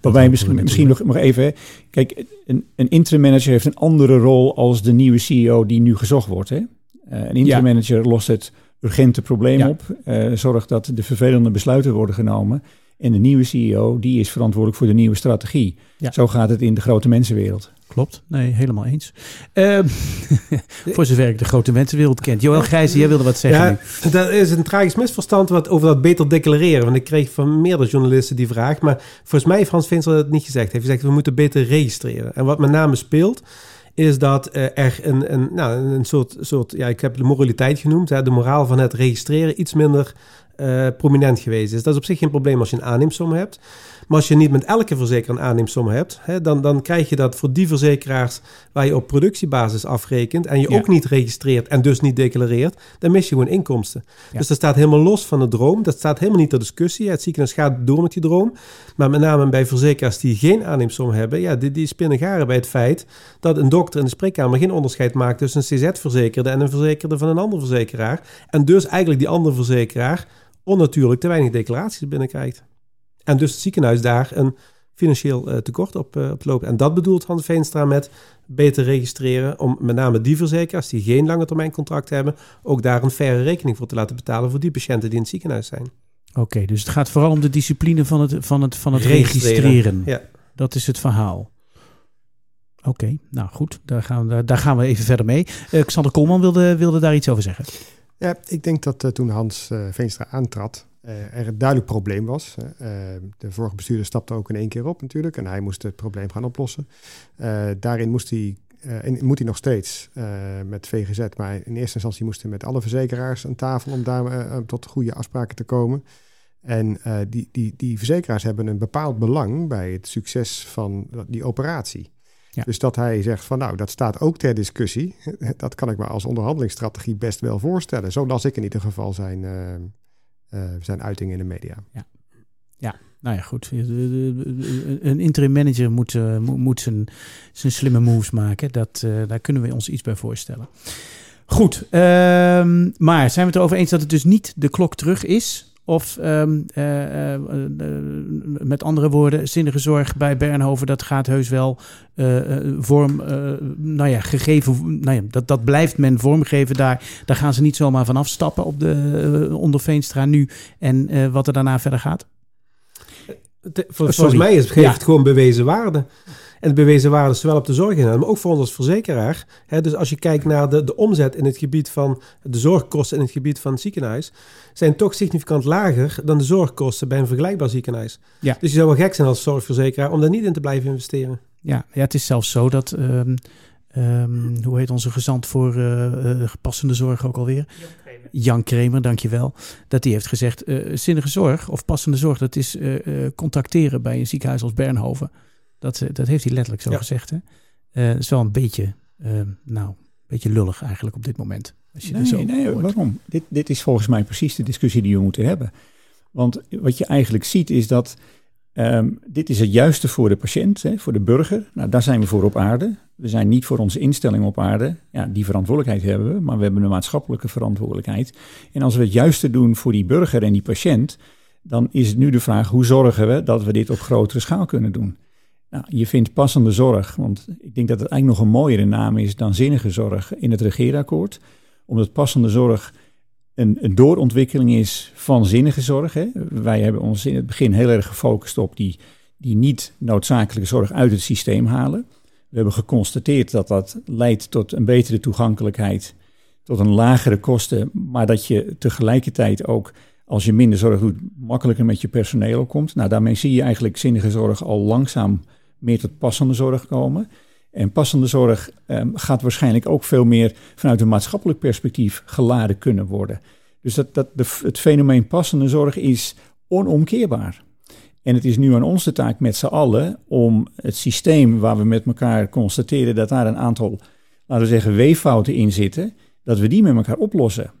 Waarbij misschien, misschien nog, nog even, kijk, een, een interim manager heeft een andere rol als de nieuwe CEO die nu gezocht wordt. Hè? Uh, een interim manager lost het urgente probleem ja. op, uh, zorgt dat de vervelende besluiten worden genomen. En de nieuwe CEO, die is verantwoordelijk voor de nieuwe strategie. Ja. Zo gaat het in de grote mensenwereld. Klopt, nee, helemaal eens. Uh, voor zover ik de grote mensenwereld kent. Joël Gijzen, jij wilde wat zeggen. Ja, dat is een tragisch misverstand wat over dat beter declareren. Want ik kreeg van meerdere journalisten die vraag. Maar volgens mij heeft Frans Vinsel het niet gezegd. Hij heeft gezegd, we moeten beter registreren. En wat met name speelt, is dat eh, er een, een, nou, een soort, soort, ja, ik heb de moraliteit genoemd, hè, de moraal van het registreren iets minder eh, prominent geweest is. Dat is op zich geen probleem als je een aanneemsom hebt. Maar als je niet met elke verzekeraar een aanneemsom hebt, hè, dan, dan krijg je dat voor die verzekeraars waar je op productiebasis afrekent en je Ja. ook niet registreert en dus niet declareert, dan mis je gewoon inkomsten. Ja. Dus dat staat helemaal los van de droom. Dat staat helemaal niet ter discussie. Het ziekenhuis gaat door met die droom. Maar met name bij verzekeraars die geen aanneemsom hebben, ja, die, die spinnen garen bij het feit dat een dokter in de spreekkamer geen onderscheid maakt tussen een CZ-verzekerde en een verzekerde van een andere verzekeraar. En dus eigenlijk die andere verzekeraar onnatuurlijk te weinig declaraties binnenkrijgt. En dus het ziekenhuis daar een financieel eh, tekort op, eh, op loopt. En dat bedoelt Hans Veenstra met beter registreren om met name die verzekeraars die geen lange termijn contract hebben, ook daar een faire rekening voor te laten betalen voor die patiënten die in het ziekenhuis zijn. Oké, dus het gaat vooral om de discipline van het, van het, van het Registreren. registreren. Ja. Dat is het verhaal. Oké, nou goed, daar gaan, we, daar, gaan we even verder mee. Eh, Xander Kolman wilde, wilde daar iets over zeggen. Ja, ik denk dat eh, toen Hans eh, Veenstra aantrad, eh, er een duidelijk probleem was. De vorige bestuurder stapte ook in één keer op natuurlijk en hij moest het probleem gaan oplossen. Daarin moest hij, en moet hij nog steeds met VGZ, maar in eerste instantie moest hij met alle verzekeraars aan tafel om daar tot goede afspraken te komen. En die, die, die verzekeraars hebben een bepaald belang bij het succes van die operatie. Ja. Dus dat hij zegt van nou, dat staat ook ter discussie. Dat kan ik me als onderhandelingsstrategie best wel voorstellen. Zo las ik in ieder geval zijn, eh, eh, zijn uiting in de media. Nou ja, goed. De- de- de- Een interim manager moet, eh, moet, moet zijn, zijn slimme moves maken. Dat, eh, daar kunnen we ons iets bij voorstellen. Goed, ehm, maar zijn we het erover eens dat het dus niet de klok terug is? Of ehm, eh, eh, eh, met andere woorden, zinnige zorg bij Bernhoven, dat gaat heus wel vorm, nou ja, gegeven, nou ja, dat, dat blijft men vormgeven daar. Daar gaan ze niet zomaar van afstappen op de onder Veenstra nu en wat er daarna verder gaat. Vol, volgens mij is, geeft ja. het gewoon bewezen waarde. En de bewezen waarde zowel op de zorg in, maar ook voor ons als verzekeraar. Hè, dus als je kijkt naar de, de omzet in het gebied van de zorgkosten in het gebied van het ziekenhuis, zijn toch significant lager dan de zorgkosten bij een vergelijkbaar ziekenhuis. Ja. Dus je zou wel gek zijn als zorgverzekeraar om daar niet in te blijven investeren. Ja, ja het is zelfs zo dat, um, um, hoe heet onze gezant voor uh, uh, passende zorg ook alweer? Jan Kremer, dankjewel. Dat die heeft gezegd, uh, zinnige zorg of passende zorg, dat is uh, contacteren bij een ziekenhuis als Bernhoven. Dat, uh, dat heeft hij letterlijk zo ja. gezegd. Hè? Uh, dat is wel een beetje, nou, een beetje lullig eigenlijk op dit moment. Als je nee, zo nee waarom? Dit, dit is volgens mij precies de discussie die we moeten hebben. Want wat je eigenlijk ziet is dat um, dit is het juiste voor de patiënt, hè, voor de burger. Nou, daar zijn we voor op aarde. We zijn niet voor onze instelling op aarde. Ja, die verantwoordelijkheid hebben we, maar we hebben een maatschappelijke verantwoordelijkheid. En als we het juiste doen voor die burger en die patiënt, dan is het nu de vraag: hoe zorgen we dat we dit op grotere schaal kunnen doen? Je vindt passende zorg, want ik denk dat het eigenlijk nog een mooiere naam is dan zinnige zorg in het regeerakkoord. Omdat passende zorg een, een doorontwikkeling is van zinnige zorg. Hè. Wij hebben ons in het begin heel erg gefocust op die, die niet noodzakelijke zorg uit het systeem halen. We hebben geconstateerd dat dat leidt tot een betere toegankelijkheid, tot een lagere kosten, maar dat je tegelijkertijd ook, als je minder zorg doet, makkelijker met je personeel opkomt. Nou, daarmee zie je eigenlijk zinnige zorg al langzaam meer tot passende zorg komen. En passende zorg um, gaat waarschijnlijk ook veel meer vanuit een maatschappelijk perspectief geladen kunnen worden. Dus dat, dat de, het fenomeen passende zorg is onomkeerbaar. En het is nu aan ons de taak met z'n allen om het systeem waar we met elkaar constateren dat daar een aantal, laten we zeggen, weeffouten in zitten, dat we die met elkaar oplossen.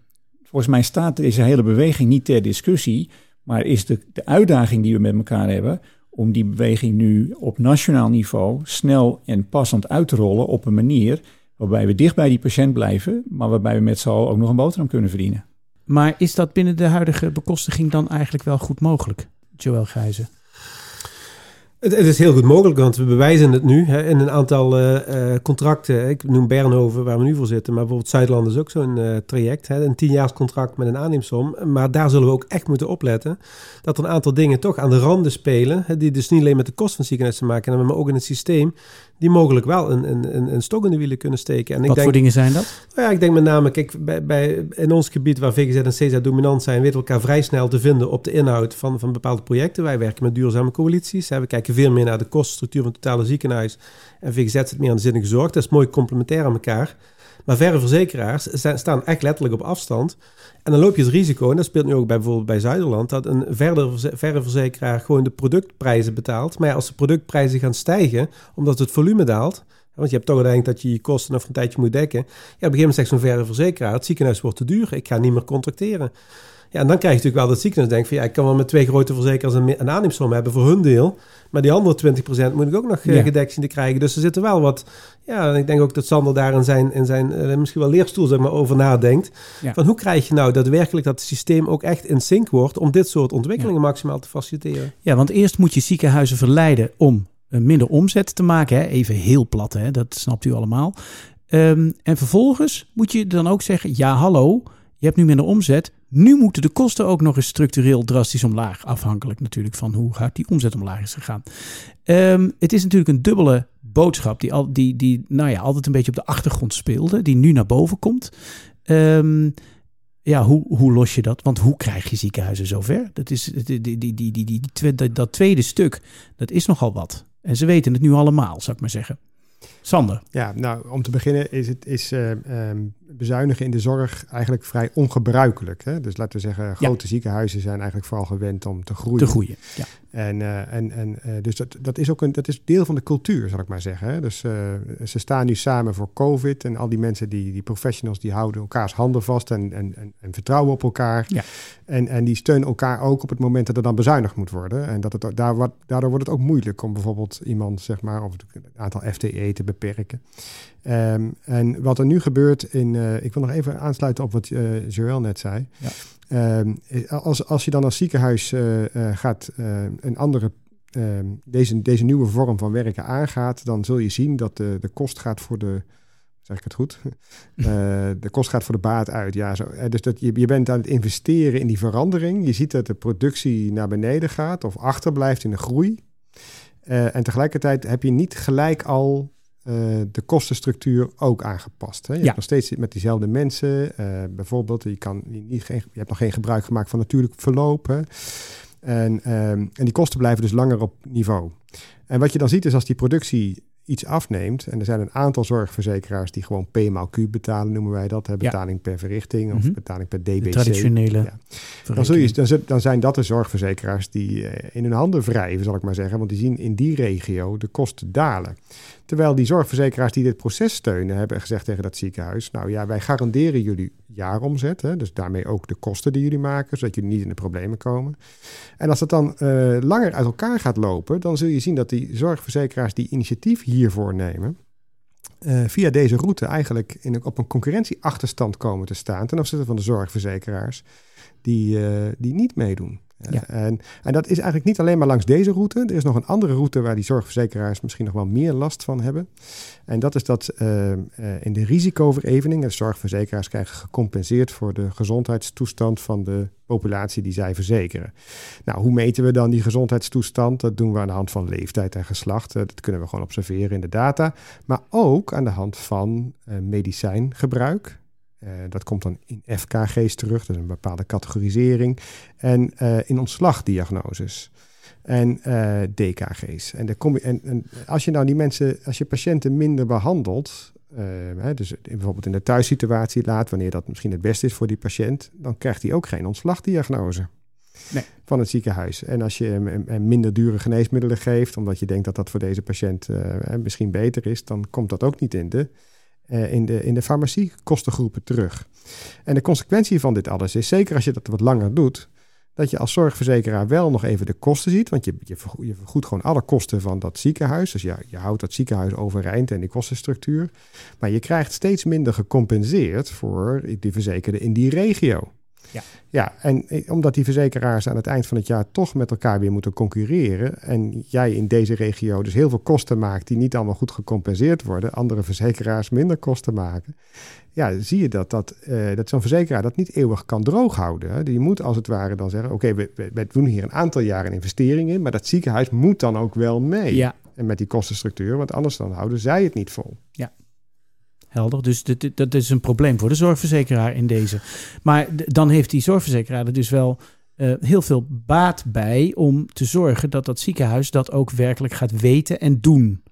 Volgens mij staat deze hele beweging niet ter discussie, maar is de, de uitdaging die we met elkaar hebben om die beweging nu op nationaal niveau snel en passend uit te rollen op een manier waarbij we dicht bij die patiënt blijven, maar waarbij we met z'n allen ook nog een boterham kunnen verdienen. Maar is dat binnen de huidige bekostiging dan eigenlijk wel goed mogelijk, Joël Gijzen? Het, is heel goed mogelijk, want we bewijzen het nu hè, in een aantal uh, uh, contracten. Ik noem Bernhoven, waar we nu voor zitten, maar bijvoorbeeld Zuidland is ook zo'n uh, traject. Hè, een tienjaarscontract met een aanneemsom. Maar daar zullen we ook echt moeten opletten dat er een aantal dingen toch aan de randen spelen. Hè, die dus niet alleen met de kost van ziekenhuis te maken hebben, maar ook in het systeem. Die mogelijk wel een, een, een stok in de wielen kunnen steken. En Wat ik denk, voor dingen zijn dat? Nou ja, ik denk met name, kijk, bij, bij, in ons gebied waar VGZ en CZ dominant zijn, weten we elkaar vrij snel te vinden op de inhoud van, van bepaalde projecten. Wij werken met duurzame coalities. Hè, we kijken veel meer naar de kostenstructuur van het totale ziekenhuis. En VGZ zit meer aan de zinnige zorg. Dat is mooi complementair aan elkaar. Maar verre verzekeraars staan echt letterlijk op afstand. En dan loop je het risico, en dat speelt nu ook bij bijvoorbeeld bij Zuiderland, dat een verre, verre verzekeraar gewoon de productprijzen betaalt. Maar ja, als de productprijzen gaan stijgen, omdat het volume daalt, want je hebt toch uiteindelijk dat je je kosten nog een tijdje moet dekken. Ja, op een gegeven moment zegt zo'n verre verzekeraar, het ziekenhuis wordt te duur, ik ga niet meer contracteren. Ja, en dan krijg je natuurlijk wel dat ziekenhuis denkt van ja, ik kan wel met twee grote verzekeraars een, een aanneemsom hebben voor hun deel. Maar die andere 20% moet ik ook nog eh, ja. gedekt zien te krijgen. Dus er zitten wel wat. Ja, en ik denk ook dat Sander daar in zijn, in zijn uh, misschien wel leerstoel zeg maar, over nadenkt. Van hoe krijg je nou daadwerkelijk dat het systeem ook echt in sync wordt om dit soort ontwikkelingen maximaal te faciliteren? Ja, want eerst moet je ziekenhuizen verleiden om minder omzet te maken. Hè? Even heel plat, hè? dat snapt u allemaal. Um, en vervolgens moet je dan ook zeggen: ja, hallo, je hebt nu minder omzet. Nu moeten de kosten ook nog eens structureel drastisch omlaag. Afhankelijk natuurlijk van hoe hard die omzet omlaag is gegaan. Um, het is natuurlijk een dubbele boodschap die, al, die, die nou ja, altijd een beetje op de achtergrond speelde. Die nu naar boven komt. Um, ja, hoe, hoe los je dat? Want hoe krijg je ziekenhuizen zover? Dat, is, die, die, die, die, die, dat tweede stuk, dat is nogal wat. En ze weten het nu allemaal, zou ik maar zeggen. Sander. Ja, nou, om te beginnen is het is, uh, um, bezuinigen in de zorg eigenlijk vrij ongebruikelijk. Hè? Dus laten we zeggen, grote ja. ziekenhuizen zijn eigenlijk vooral gewend om te groeien. Te groeien, ja. En, uh, en, en uh, dus dat, dat is ook een dat is deel van de cultuur, zal ik maar zeggen. Hè? Dus ze staan nu samen voor COVID en al die mensen, die, die professionals, die houden elkaars handen vast en, en, en, en vertrouwen op elkaar. Ja. En, en die steunen elkaar ook op het moment dat er dan bezuinigd moet worden. En dat het, daar, wat, daardoor wordt het ook moeilijk om bijvoorbeeld iemand, zeg maar, of het aantal FTE te beperken. Um, en wat er nu gebeurt in. Uh, ik wil nog even aansluiten op wat uh, Joël net zei. Ja. Um, als, als je dan als ziekenhuis uh, gaat een andere. Um, deze, deze nieuwe vorm van werken aangaat, dan zul je zien dat de, de kost gaat voor de. Zeg ik het goed? de kost gaat voor de baat uit. Ja, zo, dus dat je, je bent aan het investeren in die verandering. Je ziet dat de productie naar beneden gaat of achterblijft in de groei. en tegelijkertijd heb je niet gelijk al de kostenstructuur ook aangepast. Hè? Je ja. hebt nog steeds met diezelfde mensen. Uh, bijvoorbeeld, je, kan niet, geen, je hebt nog geen gebruik gemaakt van natuurlijk verloop. Hè? En, um, en die kosten blijven dus langer op niveau. En wat je dan ziet is als die productie iets afneemt, en er zijn een aantal zorgverzekeraars die gewoon P maal Q betalen, noemen wij dat, hè? betaling ja. per verrichting of mm -hmm. betaling per DBC. De traditionele. Ja. Dan, zul je, dan, dan, zijn dat de zorgverzekeraars die uh, in hun handen wrijven, zal ik maar zeggen, want die zien in die regio de kosten dalen. Terwijl die zorgverzekeraars die dit proces steunen, hebben gezegd tegen dat ziekenhuis: Nou ja, wij garanderen jullie jaaromzet. Hè, dus daarmee ook de kosten die jullie maken, zodat jullie niet in de problemen komen. En als dat dan uh, langer uit elkaar gaat lopen, dan zul je zien dat die zorgverzekeraars die initiatief hiervoor nemen. Uh, via deze route eigenlijk in, op een concurrentieachterstand komen te staan ten opzichte van de zorgverzekeraars die, uh, die niet meedoen. Ja. En, en dat is eigenlijk niet alleen maar langs deze route. Er is nog een andere route waar die zorgverzekeraars misschien nog wel meer last van hebben. En dat is dat uh, uh, in de risicoverevening, de zorgverzekeraars krijgen gecompenseerd voor de gezondheidstoestand van de populatie die zij verzekeren. Nou, hoe meten we dan die gezondheidstoestand? Dat doen we aan de hand van leeftijd en geslacht. Uh, dat kunnen we gewoon observeren in de data. Maar ook aan de hand van medicijngebruik. Uh, dat komt dan in FKG's terug, dat is een bepaalde categorisering. En uh, in ontslagdiagnoses. En uh, DKG's. En, en, en, als je nou die mensen, als je patiënten minder behandelt, hè, dus bijvoorbeeld in de thuissituatie laat, wanneer dat misschien het beste is voor die patiënt, dan krijgt hij ook geen ontslagdiagnose. Nee. Van het ziekenhuis. En als je hem, hem minder dure geneesmiddelen geeft, omdat je denkt dat dat voor deze patiënt misschien beter is, dan komt dat ook niet in de uh, in, de, in de farmaciekostengroepen terug. En de consequentie van dit alles is, zeker als je dat wat langer doet, dat je als zorgverzekeraar wel nog even de kosten ziet. Want je, je, je vergoedt gewoon alle kosten van dat ziekenhuis. Dus ja, je houdt dat ziekenhuis overeind en die kostenstructuur. Maar je krijgt steeds minder gecompenseerd voor die verzekerden in die regio. Ja. ja, en omdat die verzekeraars aan het eind van het jaar toch met elkaar weer moeten concurreren. En jij in deze regio dus heel veel kosten maakt die niet allemaal goed gecompenseerd worden. Andere verzekeraars minder kosten maken. Ja, zie je dat, dat, uh, dat zo'n verzekeraar dat niet eeuwig kan drooghouden. Je moet als het ware dan zeggen: Oké, okay, we, we, doen hier een aantal jaren investering in. Maar dat ziekenhuis moet dan ook wel mee. Ja. En met die kostenstructuur, want anders dan houden zij het niet vol. Ja, Dus dat is een probleem voor de zorgverzekeraar in deze. Maar dan heeft die zorgverzekeraar er dus wel eh, heel veel baat bij om te zorgen dat dat ziekenhuis dat ook werkelijk gaat weten en doen.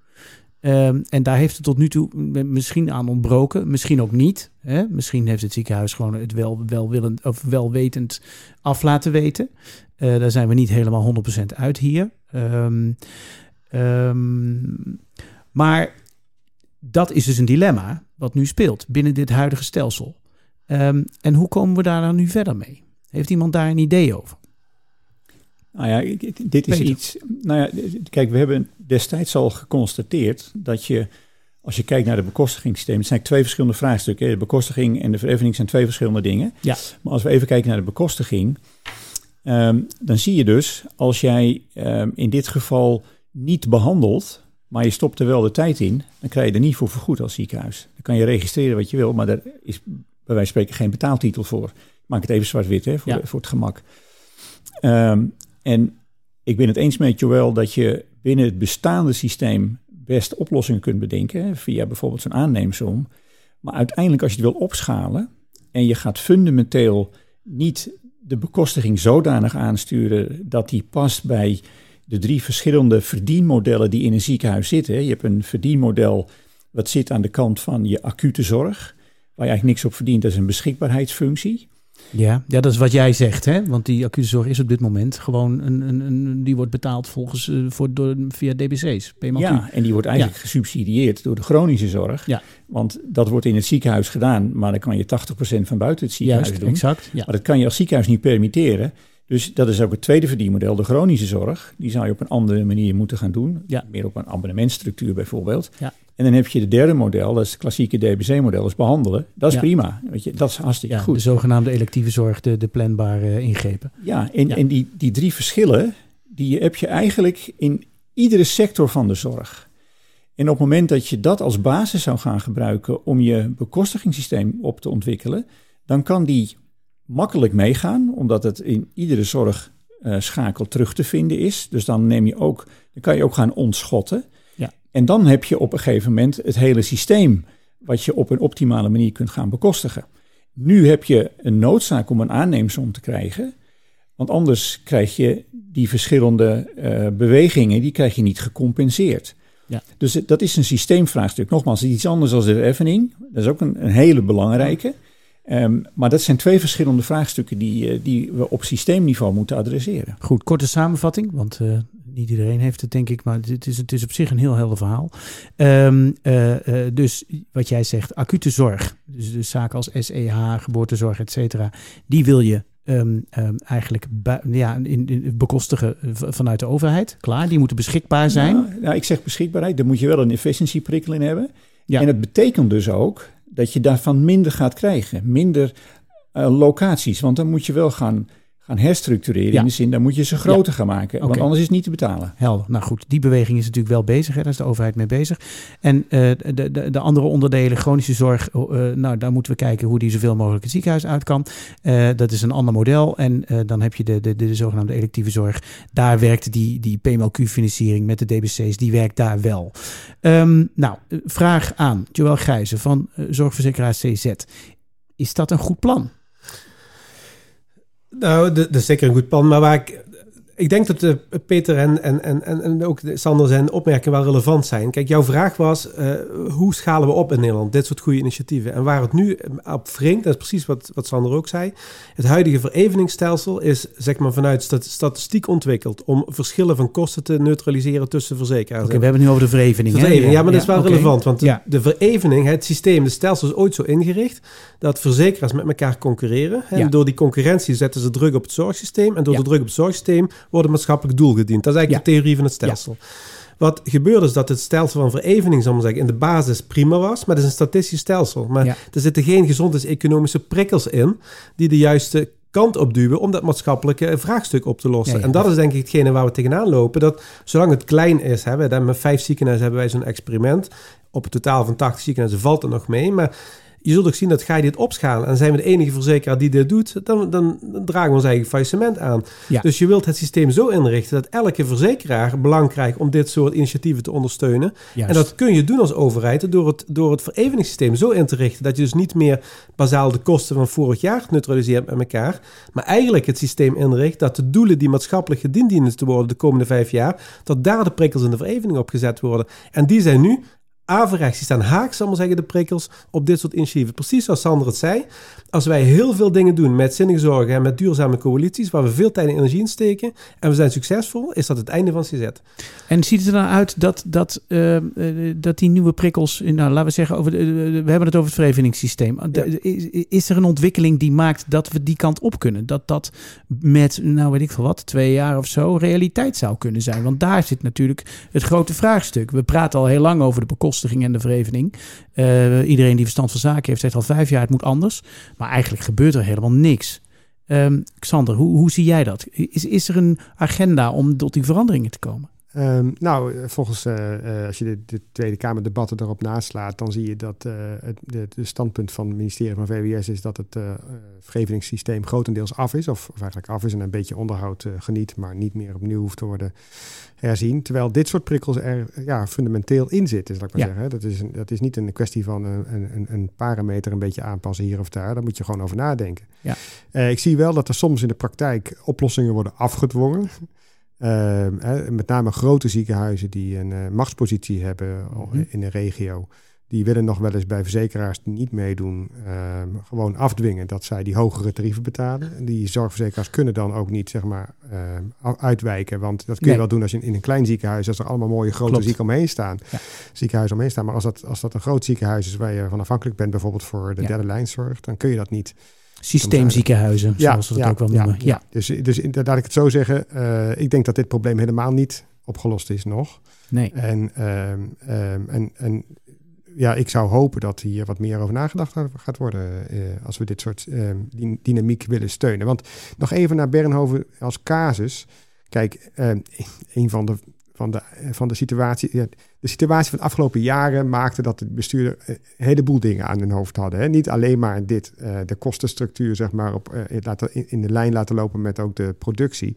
Ehm, en daar heeft het tot nu toe misschien aan ontbroken, misschien ook niet. Hè? Misschien heeft het ziekenhuis gewoon het wel, welwillend of welwetend af laten weten. Eh, daar zijn we niet helemaal 100% uit hier. Ehm, ehm, maar dat is dus een dilemma wat nu speelt binnen dit huidige stelsel. en hoe komen we daar dan nu verder mee? Heeft iemand daar een idee over? Nou ja, dit is iets. Nou ja, kijk, we hebben destijds al geconstateerd dat je, als je kijkt naar de bekostigingssysteem, het zijn twee verschillende vraagstukken. De bekostiging en de vereffening zijn twee verschillende dingen. Ja. Maar als we even kijken naar de bekostiging, ehm, dan zie je dus als jij ehm, in dit geval niet behandelt, maar je stopt er wel de tijd in, dan krijg je er niet voor vergoed als ziekenhuis. Dan kan je registreren wat je wil, maar daar is bij wijze van spreken geen betaaltitel voor. Ik maak het even zwart-wit hè, voor, voor het gemak. Um, en ik ben het eens met Joël dat je binnen het bestaande systeem best oplossingen kunt bedenken, via bijvoorbeeld zo'n aanneemsom. Maar uiteindelijk, als je het wil opschalen en je gaat fundamenteel niet de bekostiging zodanig aansturen dat die past bij de drie verschillende verdienmodellen die in een ziekenhuis zitten. Je hebt een verdienmodel wat zit aan de kant van je acute zorg, waar je eigenlijk niks op verdient, dat is een beschikbaarheidsfunctie. Ja, ja, dat is wat jij zegt, hè? Want die acute zorg is op dit moment gewoon een, een, een die wordt betaald volgens uh, voor door, via DBC's. Ja, en die wordt eigenlijk gesubsidieerd door de chronische zorg. Ja. Want dat wordt in het ziekenhuis gedaan, maar dan kan je 80% van buiten het ziekenhuis Juist, doen. Exact. Ja. Maar dat kan je als ziekenhuis niet permitteren. Dus dat is ook het tweede verdienmodel, de chronische zorg. Die zou je op een andere manier moeten gaan doen. Ja. Meer op een abonnementstructuur bijvoorbeeld. Ja. En dan heb je de derde model, dat is het klassieke DBC-model, is behandelen. Dat is Ja. prima. Weet je, dat is hartstikke goed. de zogenaamde electieve zorg, de, de planbare eh, ingrepen. Ja, en, en die, die drie verschillen, die heb je eigenlijk in iedere sector van de zorg. En op het moment dat je dat als basis zou gaan gebruiken om je bekostigingssysteem op te ontwikkelen, dan kan die makkelijk meegaan, omdat het in iedere zorgschakel terug te vinden is. Dus dan neem je ook, dan kan je ook gaan ontschotten. Ja. En dan heb je op een gegeven moment het hele systeem wat je op een optimale manier kunt gaan bekostigen. Nu heb je een noodzaak om een aanneemsom te krijgen. Want anders krijg je die verschillende eh, bewegingen, die krijg je niet gecompenseerd. Ja. Dus dat is een systeemvraagstuk. Nogmaals, iets anders dan de vereffening. Dat is ook een, een hele belangrijke. Ehm, maar dat zijn twee verschillende vraagstukken die, eh, die we op systeemniveau moeten adresseren. Goed, korte samenvatting, want eh, niet iedereen heeft het, denk ik, maar het is, het is op zich een heel helder verhaal. Ehm, eh, dus wat jij zegt, acute zorg, dus de zaken als SEH, geboortezorg, et cetera, die wil je ehm, eigenlijk ja, in, in- bekostigen vanuit de overheid. Klaar, die moeten beschikbaar zijn. Nou, nou, ik zeg beschikbaarheid, daar moet je wel een efficiëntieprikkel in hebben. Ja. En het betekent dus ook dat je daarvan minder gaat krijgen. Minder eh, locaties, want dan moet je wel gaan, gaan herstructureren. Ja. In de zin, dan moet je ze groter gaan maken, want anders is het niet te betalen. Helder. Nou goed, die beweging is natuurlijk wel bezig. Hè? Daar is de overheid mee bezig. En eh, de, de, de andere onderdelen, chronische zorg, eh, nou, daar moeten we kijken hoe die zoveel mogelijk het ziekenhuis uit kan. Eh, dat is een ander model. En dan heb je de, de, de, zogenaamde electieve zorg. Daar werkt die, die PMLQ-financiering met de DBC's, die werkt daar wel. Ehm, nou, vraag aan Joël Gijzen van zorgverzekeraar CZ. Is dat een goed plan? Nou, dat is zeker een goed plan. Maar waar ik, ik denk dat eh, Peter en, en, en, en- ook de- Sander zijn opmerkingen wel relevant zijn. Kijk, jouw vraag was, eh, hoe schalen we op in Nederland dit soort goede initiatieven? En waar het nu op wringt, dat is precies wat, wat Sander ook zei. Het huidige vereveningsstelsel is zeg maar vanuit stat- statistiek ontwikkeld om verschillen van kosten te neutraliseren tussen verzekeraars. Oké, we hebben het nu over de verevening. hè? Verevening, ja, maar dat is wel relevant. Want de, Ja. de verevening, het systeem, de stelsel is ooit zo ingericht dat verzekeraars met elkaar concurreren. En Ja. door die concurrentie zetten ze druk op het zorgsysteem. En door de druk op het zorgsysteem wordt het maatschappelijk doel gediend. Dat is eigenlijk de theorie van het stelsel. Wat gebeurde is dat het stelsel van verevening, zal maar zeggen, in de basis prima was. Maar het is een statistisch stelsel. Maar Ja. er zitten geen gezondheidseconomische prikkels in die de juiste kant op duwen om dat maatschappelijke vraagstuk op te lossen. Ja, ja. En dat is denk ik hetgene waar we tegenaan lopen. Dat zolang het klein is, hè, we hebben met vijf ziekenhuizen hebben wij zo'n experiment. Op een totaal van 80 ziekenhuizen valt het nog mee. Maar je zult ook zien dat ga je dit opschalen en zijn we de enige verzekeraar die dit doet, dan, dan dragen we ons eigen faillissement aan. Ja. Dus je wilt het systeem zo inrichten dat elke verzekeraar belang krijgt om dit soort initiatieven te ondersteunen. Juist. En dat kun je doen als overheid door het, door het vereveningssysteem zo in te richten dat je dus niet meer bazaal de kosten van vorig jaar neutraliseert met elkaar, maar eigenlijk het systeem inricht dat de doelen die maatschappelijk gediend dienen te worden de komende vijf jaar, dat daar de prikkels in de verevening op gezet worden. En die zijn nu averechts, die staan haaks, zal maar zeggen, de prikkels op dit soort initiatieven. Precies zoals Sander het zei, als wij heel veel dingen doen met zinnige zorgen en met duurzame coalities, waar we veel tijd en energie in steken, en we zijn succesvol, is dat het einde van CZ. En ziet het er nou uit dat, dat, eh, eh, dat die nieuwe prikkels, nou, laten we zeggen, over de, we hebben het over het is, is er een ontwikkeling die maakt dat we die kant op kunnen? Dat dat met, nou weet ik veel wat, twee jaar of zo, realiteit zou kunnen zijn? Want daar zit natuurlijk het grote vraagstuk. We praten al heel lang over de bekostiging en de verevening. Eh, iedereen die verstand van zaken heeft, zegt al vijf jaar het moet anders. Maar eigenlijk gebeurt er helemaal niks. Ehm Xander, hoe, hoe zie jij dat? Is, is er een agenda om tot die veranderingen te komen? Ehm, nou, eh, volgens, eh, eh, als je de, de Tweede Kamerdebatten erop naslaat, dan zie je dat het de, de standpunt van het ministerie van VWS is dat het vergevingssysteem grotendeels af is, of, of eigenlijk af is en een beetje onderhoud geniet, maar niet meer opnieuw hoeft te worden herzien. Terwijl dit soort prikkels er ja, fundamenteel in zitten, zal ik maar Ja. zeggen. Dat is, een, dat is niet een kwestie van een, een, een parameter een beetje aanpassen hier of daar. Daar moet je gewoon over nadenken. Ja. Ik zie wel dat er soms in de praktijk oplossingen worden afgedwongen. Ehm, met name grote ziekenhuizen die een eh, machtspositie hebben Mhm. in de regio. Die willen nog wel eens bij verzekeraars die niet meedoen, ehm, gewoon afdwingen dat zij die hogere tarieven betalen. En die zorgverzekeraars kunnen dan ook niet zeg maar ehm, uitwijken. Want dat kun je Nee. wel doen als je in een klein ziekenhuis, als er allemaal mooie grote Klopt. zieken omheen staan. Ja. Ziekenhuizen omheen staan. Maar als dat, als dat een groot ziekenhuis is waar je van afhankelijk bent, bijvoorbeeld voor de Ja. derde lijnzorg, dan kun je dat niet. Systeemziekenhuizen, zoals we het ook wel noemen. Ja, Dus, dus laat ik het zo zeggen. eh, ik denk dat dit probleem helemaal niet opgelost is nog. nee. En, ehm, ehm, en, en ja, ik zou hopen dat hier wat meer over nagedacht gaat- worden. eh, als we dit soort ehm, dyn- dynamiek willen steunen. Want nog even naar Bernhoven als casus. Kijk, een van de, van de, van de situatie. ja, de situatie van de afgelopen jaren maakte dat de bestuurder eh, een heleboel dingen aan hun hoofd hadden. Hè. Niet alleen maar dit, eh, de kostenstructuur, zeg maar, op, eh, laten, in, de lijn laten lopen met ook de productie.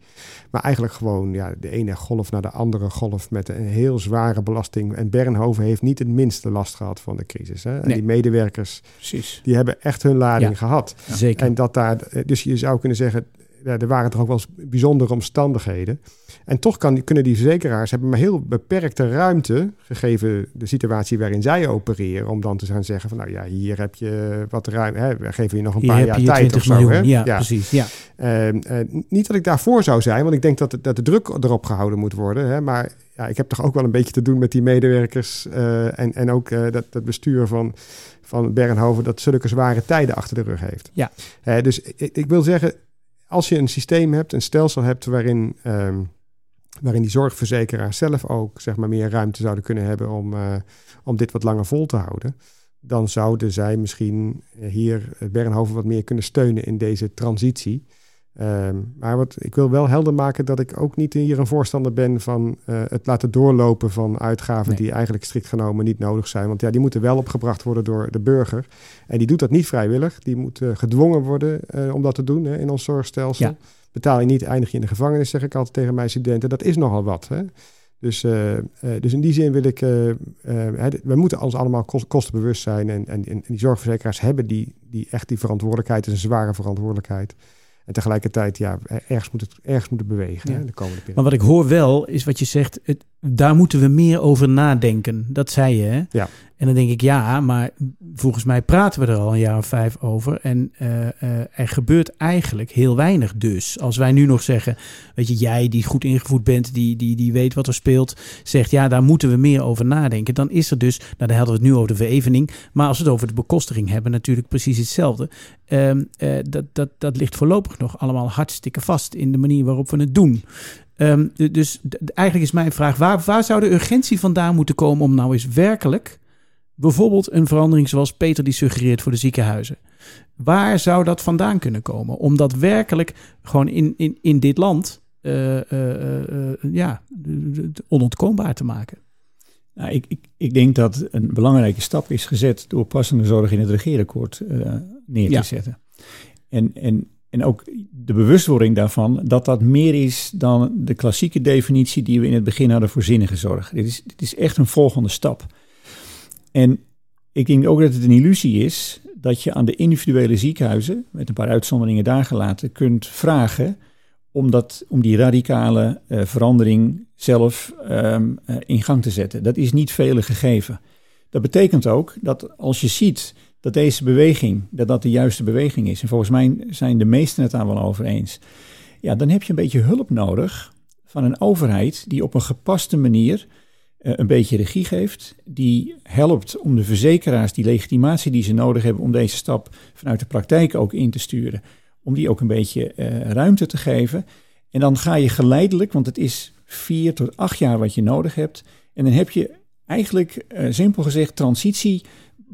Maar eigenlijk gewoon ja, de ene golf naar de andere golf met een heel zware belasting. En Bernhoven heeft niet het minste last gehad van de crisis. Hè. En Nee. die medewerkers, Precies. die hebben echt hun lading Ja. gehad. Zeker. En dat daar, dus je zou kunnen zeggen, ja, er waren toch ook wel eens bijzondere omstandigheden. En toch kan, kunnen die verzekeraars hebben maar heel beperkte ruimte, gegeven de situatie waarin zij opereren, om dan te gaan zeggen van, nou ja, hier heb je wat ruimte, hè, we geven je nog een Hier paar jaar tijd 20 of zo. miljoen. Hè? Ja, precies. Ja. Ehm, eh, niet dat ik daarvoor zou zijn, want ik denk dat, de- dat de druk erop gehouden moet worden. Hè? Maar ja, ik heb toch ook wel een beetje te doen met die medewerkers eh, en, en ook eh, dat, dat bestuur van, van Bernhoven dat zulke zware tijden achter de rug heeft. Ja. Eh, dus ik, ik wil zeggen, als je een systeem hebt, een stelsel hebt waarin, ehm, waarin die zorgverzekeraars zelf ook zeg maar, meer ruimte zouden kunnen hebben om, eh, om dit wat langer vol te houden. Dan zouden zij misschien hier Bernhoven wat meer kunnen steunen in deze transitie. Ehm, maar wat, ik wil wel helder maken dat ik ook niet hier een voorstander ben van eh, het laten doorlopen van uitgaven Nee. die eigenlijk strikt genomen niet nodig zijn. Want ja, die moeten wel opgebracht worden door de burger. En die doet dat niet vrijwillig. Die moet eh, gedwongen worden eh, om dat te doen hè, in ons zorgstelsel. Ja. Betaal je niet, eindig je in de gevangenis, zeg ik altijd tegen mijn studenten. Dat is nogal wat. Hè? Dus, dus in die zin wil ik, hè, we moeten ons allemaal kost- kostenbewust zijn. En, en, en die zorgverzekeraars hebben die, die echt die verantwoordelijkheid. Het is een zware verantwoordelijkheid. En tegelijkertijd, ja, ergens moet het, ergens moet het bewegen Ja. hè, de komende periode. Maar wat ik hoor wel, is wat je zegt, het, daar moeten we meer over nadenken. Dat zei je, hè? Ja. En dan denk ik, ja, maar volgens mij praten we er al een jaar of vijf over. En eh, eh, er gebeurt eigenlijk heel weinig dus. Als wij nu nog zeggen, weet je, jij die goed ingevoed bent, die, die, die weet wat er speelt, zegt, ja, daar moeten we meer over nadenken. Dan is er dus, nou dan hadden we het nu over de verevening, maar als we het over de bekostiging hebben, natuurlijk precies hetzelfde. Ehm, eh, dat, dat, dat ligt voorlopig nog allemaal hartstikke vast in de manier waarop we het doen. Ehm, dus eigenlijk is mijn vraag: waar, waar zou de urgentie vandaan moeten komen om nou eens werkelijk bijvoorbeeld een verandering zoals Peter die suggereert voor de ziekenhuizen? Waar zou dat vandaan kunnen komen? Om dat werkelijk gewoon in, in, in dit land eh, eh, eh, ja, onontkoombaar te maken. Nou, ik, ik, ik denk dat een belangrijke stap is gezet door passende zorg in het regeerakkoord neer Ja. te zetten. En, en, en ook de bewustwording daarvan dat dat meer is dan de klassieke definitie die we in het begin hadden voor zinnige zorg. Dit is, dit is echt een volgende stap. En ik denk ook dat het een illusie is dat je aan de individuele ziekenhuizen, met een paar uitzonderingen daar gelaten, kunt vragen om, dat, om die radicale eh, verandering zelf ehm, eh, in gang te zetten. Dat is niet vele gegeven. Dat betekent ook dat als je ziet dat deze beweging, dat dat de juiste beweging is, en volgens mij zijn de meesten het daar wel over eens, ja, dan heb je een beetje hulp nodig van een overheid die op een gepaste manier eh, een beetje regie geeft, die helpt om de verzekeraars die legitimatie die ze nodig hebben om deze stap vanuit de praktijk ook in te sturen, om die ook een beetje eh, ruimte te geven. En dan ga je geleidelijk, want het is vier tot acht jaar wat je nodig hebt, en dan heb je eigenlijk, eh, simpel gezegd,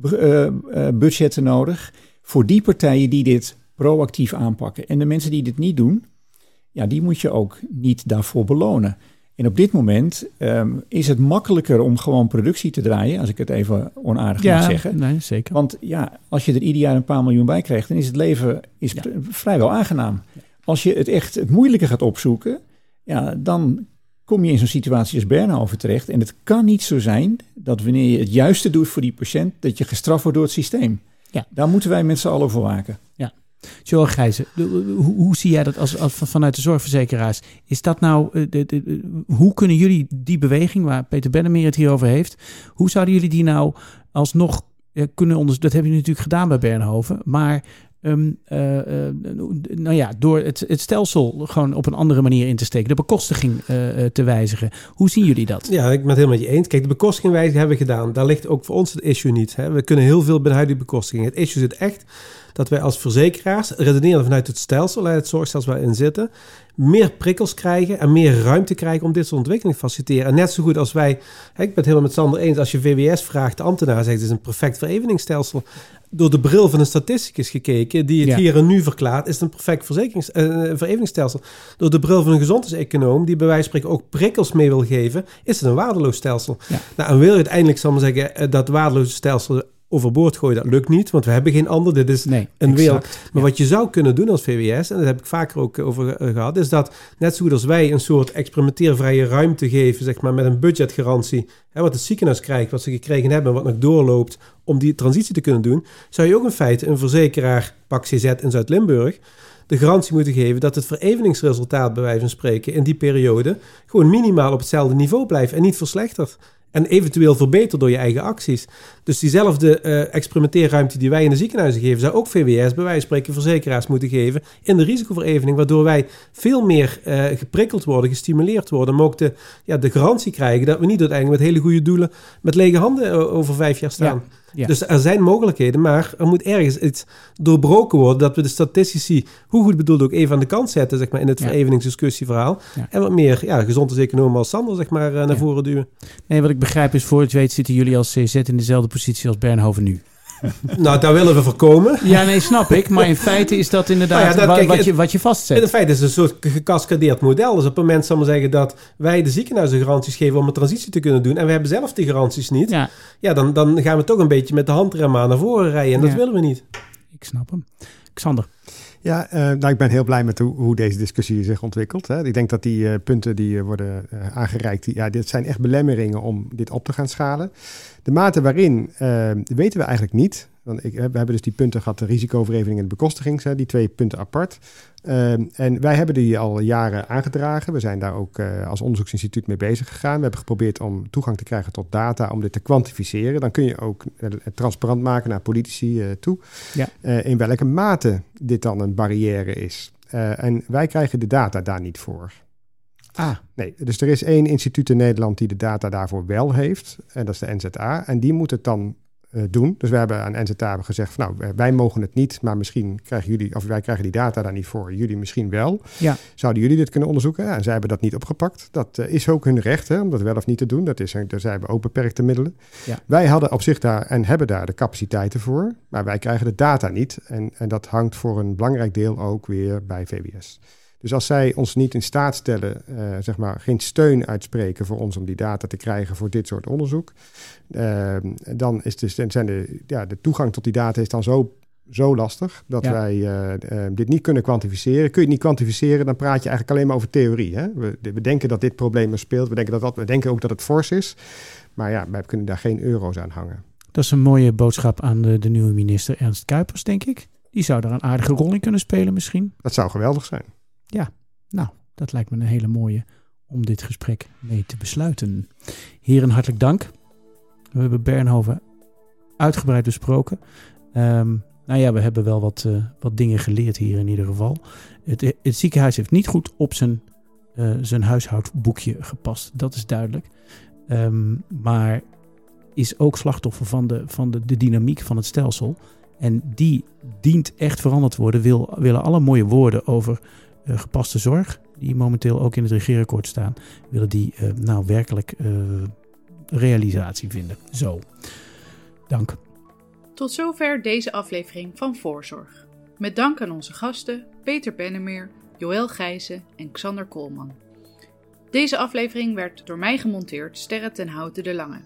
transitiebudgetten nodig voor die partijen die dit proactief aanpakken. En de mensen die dit niet doen, ja, die moet je ook niet daarvoor belonen. En op dit moment ehm, is het makkelijker om gewoon productie te draaien, als ik het even onaardig mag zeggen. nee, zeker. Want ja, als je er ieder jaar een paar miljoen bij krijgt, dan is het leven is Ja. vrijwel aangenaam. Als je het echt het moeilijke gaat opzoeken, ja, dan kom je in zo'n situatie als Bernhoven terecht. En het kan niet zo zijn dat wanneer je het juiste doet voor die patiënt, dat je gestraft wordt door het systeem. Ja. Daar moeten wij met z'n allen voor waken. Joel Gijzen, de- hoe, hoe zie jij dat als, als van- vanuit de zorgverzekeraars? Is dat nou, eh, de, hoe kunnen jullie die beweging waar Peter Bennemeer het hier over heeft, hoe zouden jullie die nou alsnog eh, kunnen onderzoeken? Dat hebben jullie natuurlijk gedaan bij Bernhoven, maar ehm, eh, eh, nou ja, door het, het stelsel gewoon op een andere manier in te steken, de bekostiging eh, te wijzigen. Hoe zien jullie dat? Ja, ik ben het helemaal met je eens. Kijk, de bekostigingwijziging hebben we gedaan. Daar ligt ook voor ons het issue niet. Hè. We kunnen heel veel binnen huidige bekostiging. Het issue zit echt dat wij als verzekeraars redeneren vanuit het stelsel, het zorgstelsel waarin zitten, meer prikkels krijgen en meer ruimte krijgen om dit soort ontwikkeling te faciliteren. En net zo goed als wij, ik ben het helemaal met Sander eens, als je VWS vraagt, de ambtenaar zegt het is een perfect vereveningsstelsel. Door de bril van een statisticus gekeken, die het Ja. hier en nu verklaart, is het een perfect verzekerings, eh, vereveningsstelsel. Door de bril van een gezondheidseconoom, die bij wijze van spreken ook prikkels mee wil geven, is het een waardeloos stelsel. Ja. Nou, en wil je uiteindelijk, zal ik maar zeggen, eh, dat waardeloze stelsel overboord gooien, dat lukt niet, want we hebben geen ander. Dit is Nee, een wereld. Maar Ja. wat je zou kunnen doen als VWS, en daar heb ik vaker ook over eh, gehad, is dat net zo goed als wij een soort experimenteervrije ruimte geven, zeg maar met een budgetgarantie, hè, wat het ziekenhuis krijgt, wat ze gekregen hebben, wat nog doorloopt om die transitie te kunnen doen, zou je ook in feite een verzekeraar, pak CZ in Zuid-Limburg, de garantie moeten geven dat het vereveningsresultaat, bij wijze van spreken, in die periode gewoon minimaal op hetzelfde niveau blijft en niet verslechtert. En eventueel verbeterd door je eigen acties. Dus diezelfde eh, experimenteerruimte die wij in de ziekenhuizen geven, zou ook VWS bij wijze spreken verzekeraars moeten geven in de risicoverevening, waardoor wij veel meer eh, geprikkeld worden, gestimuleerd worden, maar ook de, ja, de garantie krijgen dat we niet uiteindelijk met hele goede doelen met lege handen eh, over vijf jaar staan. Dus er zijn mogelijkheden, maar er moet ergens iets doorbroken worden dat we de statistici, hoe goed bedoeld ook, even aan de kant zetten, zeg maar, in het Ja. vereveningsdiscussieverhaal. Ja. En wat meer ja, gezondheidseconomen als Sander, zeg maar, eh, naar Ja. voren duwen. Nee, wat ik begrijp is, voor het weet zitten jullie als CZ in dezelfde positie als Bernhoven nu. nou, daar willen we voorkomen. Ja, nee, snap ik. Maar in feite is dat inderdaad Nou ja, dat- wa- kijk, wat, het- je, wat je vastzet. in feite is het een soort gecascadeerd model. Dus op het moment zal maar zeggen dat wij de ziekenhuizen garanties geven om een transitie te kunnen doen. En we hebben zelf die garanties niet. Ja, Ja, dan, dan gaan we toch een beetje met de handrem aan naar voren rijden. En dat Ja. willen we niet. ik snap hem. Xander. Ja, eh, nou, ik ben heel blij met hoe, hoe deze discussie zich ontwikkelt. Hè. Ik denk dat die eh, punten die eh, worden aangereikt, die, ja, dit zijn echt belemmeringen om dit op te gaan schalen. De mate waarin eh, weten we eigenlijk niet. Want ik, we hebben dus die punten gehad, de risicoverevening en de bekostiging, hè, die twee punten apart. Eh, en wij hebben die al jaren aangedragen. We zijn daar ook eh, als onderzoeksinstituut mee bezig gegaan. We hebben geprobeerd om toegang te krijgen tot data, om dit te kwantificeren. Dan kun je ook eh, transparant maken naar politici eh, toe. Ja. In welke mate dit dan een barrière is. En wij krijgen de data daar niet voor. Ah, Nee, dus er is één instituut in Nederland die de data daarvoor wel heeft. En dat is de NZA. En die moet het dan eh, doen. Dus we hebben aan NZA gezegd: van, Nou, wij mogen het niet, maar misschien krijgen jullie, of wij krijgen die data daar niet voor. Jullie misschien wel. Ja. Zouden jullie dit kunnen onderzoeken? Ja, en zij hebben dat niet opgepakt. Dat eh, is ook hun recht hè, om dat wel of niet te doen. Dat is, dus zij hebben ook beperkte middelen. Ja. Wij hadden op zich daar en hebben daar de capaciteiten voor, maar wij krijgen de data niet. En, en dat hangt voor een belangrijk deel ook weer bij VWS. Dus als zij ons niet in staat stellen, uh, zeg maar, geen steun uitspreken voor ons om die data te krijgen voor dit soort onderzoek, uh, dan is dus, zijn de, ja, de toegang tot die data is dan zo, zo lastig dat ja. wij uh, dit niet kunnen kwantificeren. Kun je het niet kwantificeren, dan praat je eigenlijk alleen maar over theorie. Hè? We, we denken dat dit probleem er speelt, we denken, dat dat, we denken ook dat het fors is, maar ja, wij kunnen daar geen euro's aan hangen. Dat is een mooie boodschap aan de, de nieuwe minister Ernst Kuipers, denk ik. Die zou daar een aardige rol in kunnen spelen misschien. Dat zou geweldig zijn. Ja, nou, dat lijkt me een hele mooie om dit gesprek mee te besluiten. Heren, hartelijk dank. We hebben Bernhoven uitgebreid besproken. Um, nou ja, we hebben wel wat, uh, wat dingen geleerd hier in ieder geval. Het, het ziekenhuis heeft niet goed op zijn, uh, zijn huishoudboekje gepast. Dat is duidelijk. Um, maar is ook slachtoffer van, de, van de, de dynamiek van het stelsel. En die dient echt veranderd worden. Wil, willen alle mooie woorden over gepaste zorg, die momenteel ook in het regeerakkoord staan, willen die uh, nou werkelijk uh, realisatie vinden. Zo, dank. Tot zover deze aflevering van Voorzorg. Met dank aan onze gasten Peter Bennemeer, Joël Gijzen en Xander Koolman. Deze aflevering werd door mij gemonteerd Sterre ten Houten de Lange.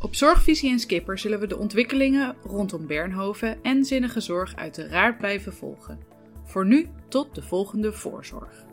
Op Zorgvisie en Skipper zullen we de ontwikkelingen rondom Bernhoven en zinnige zorg uiteraard blijven volgen. Voor nu tot de volgende voorzorg.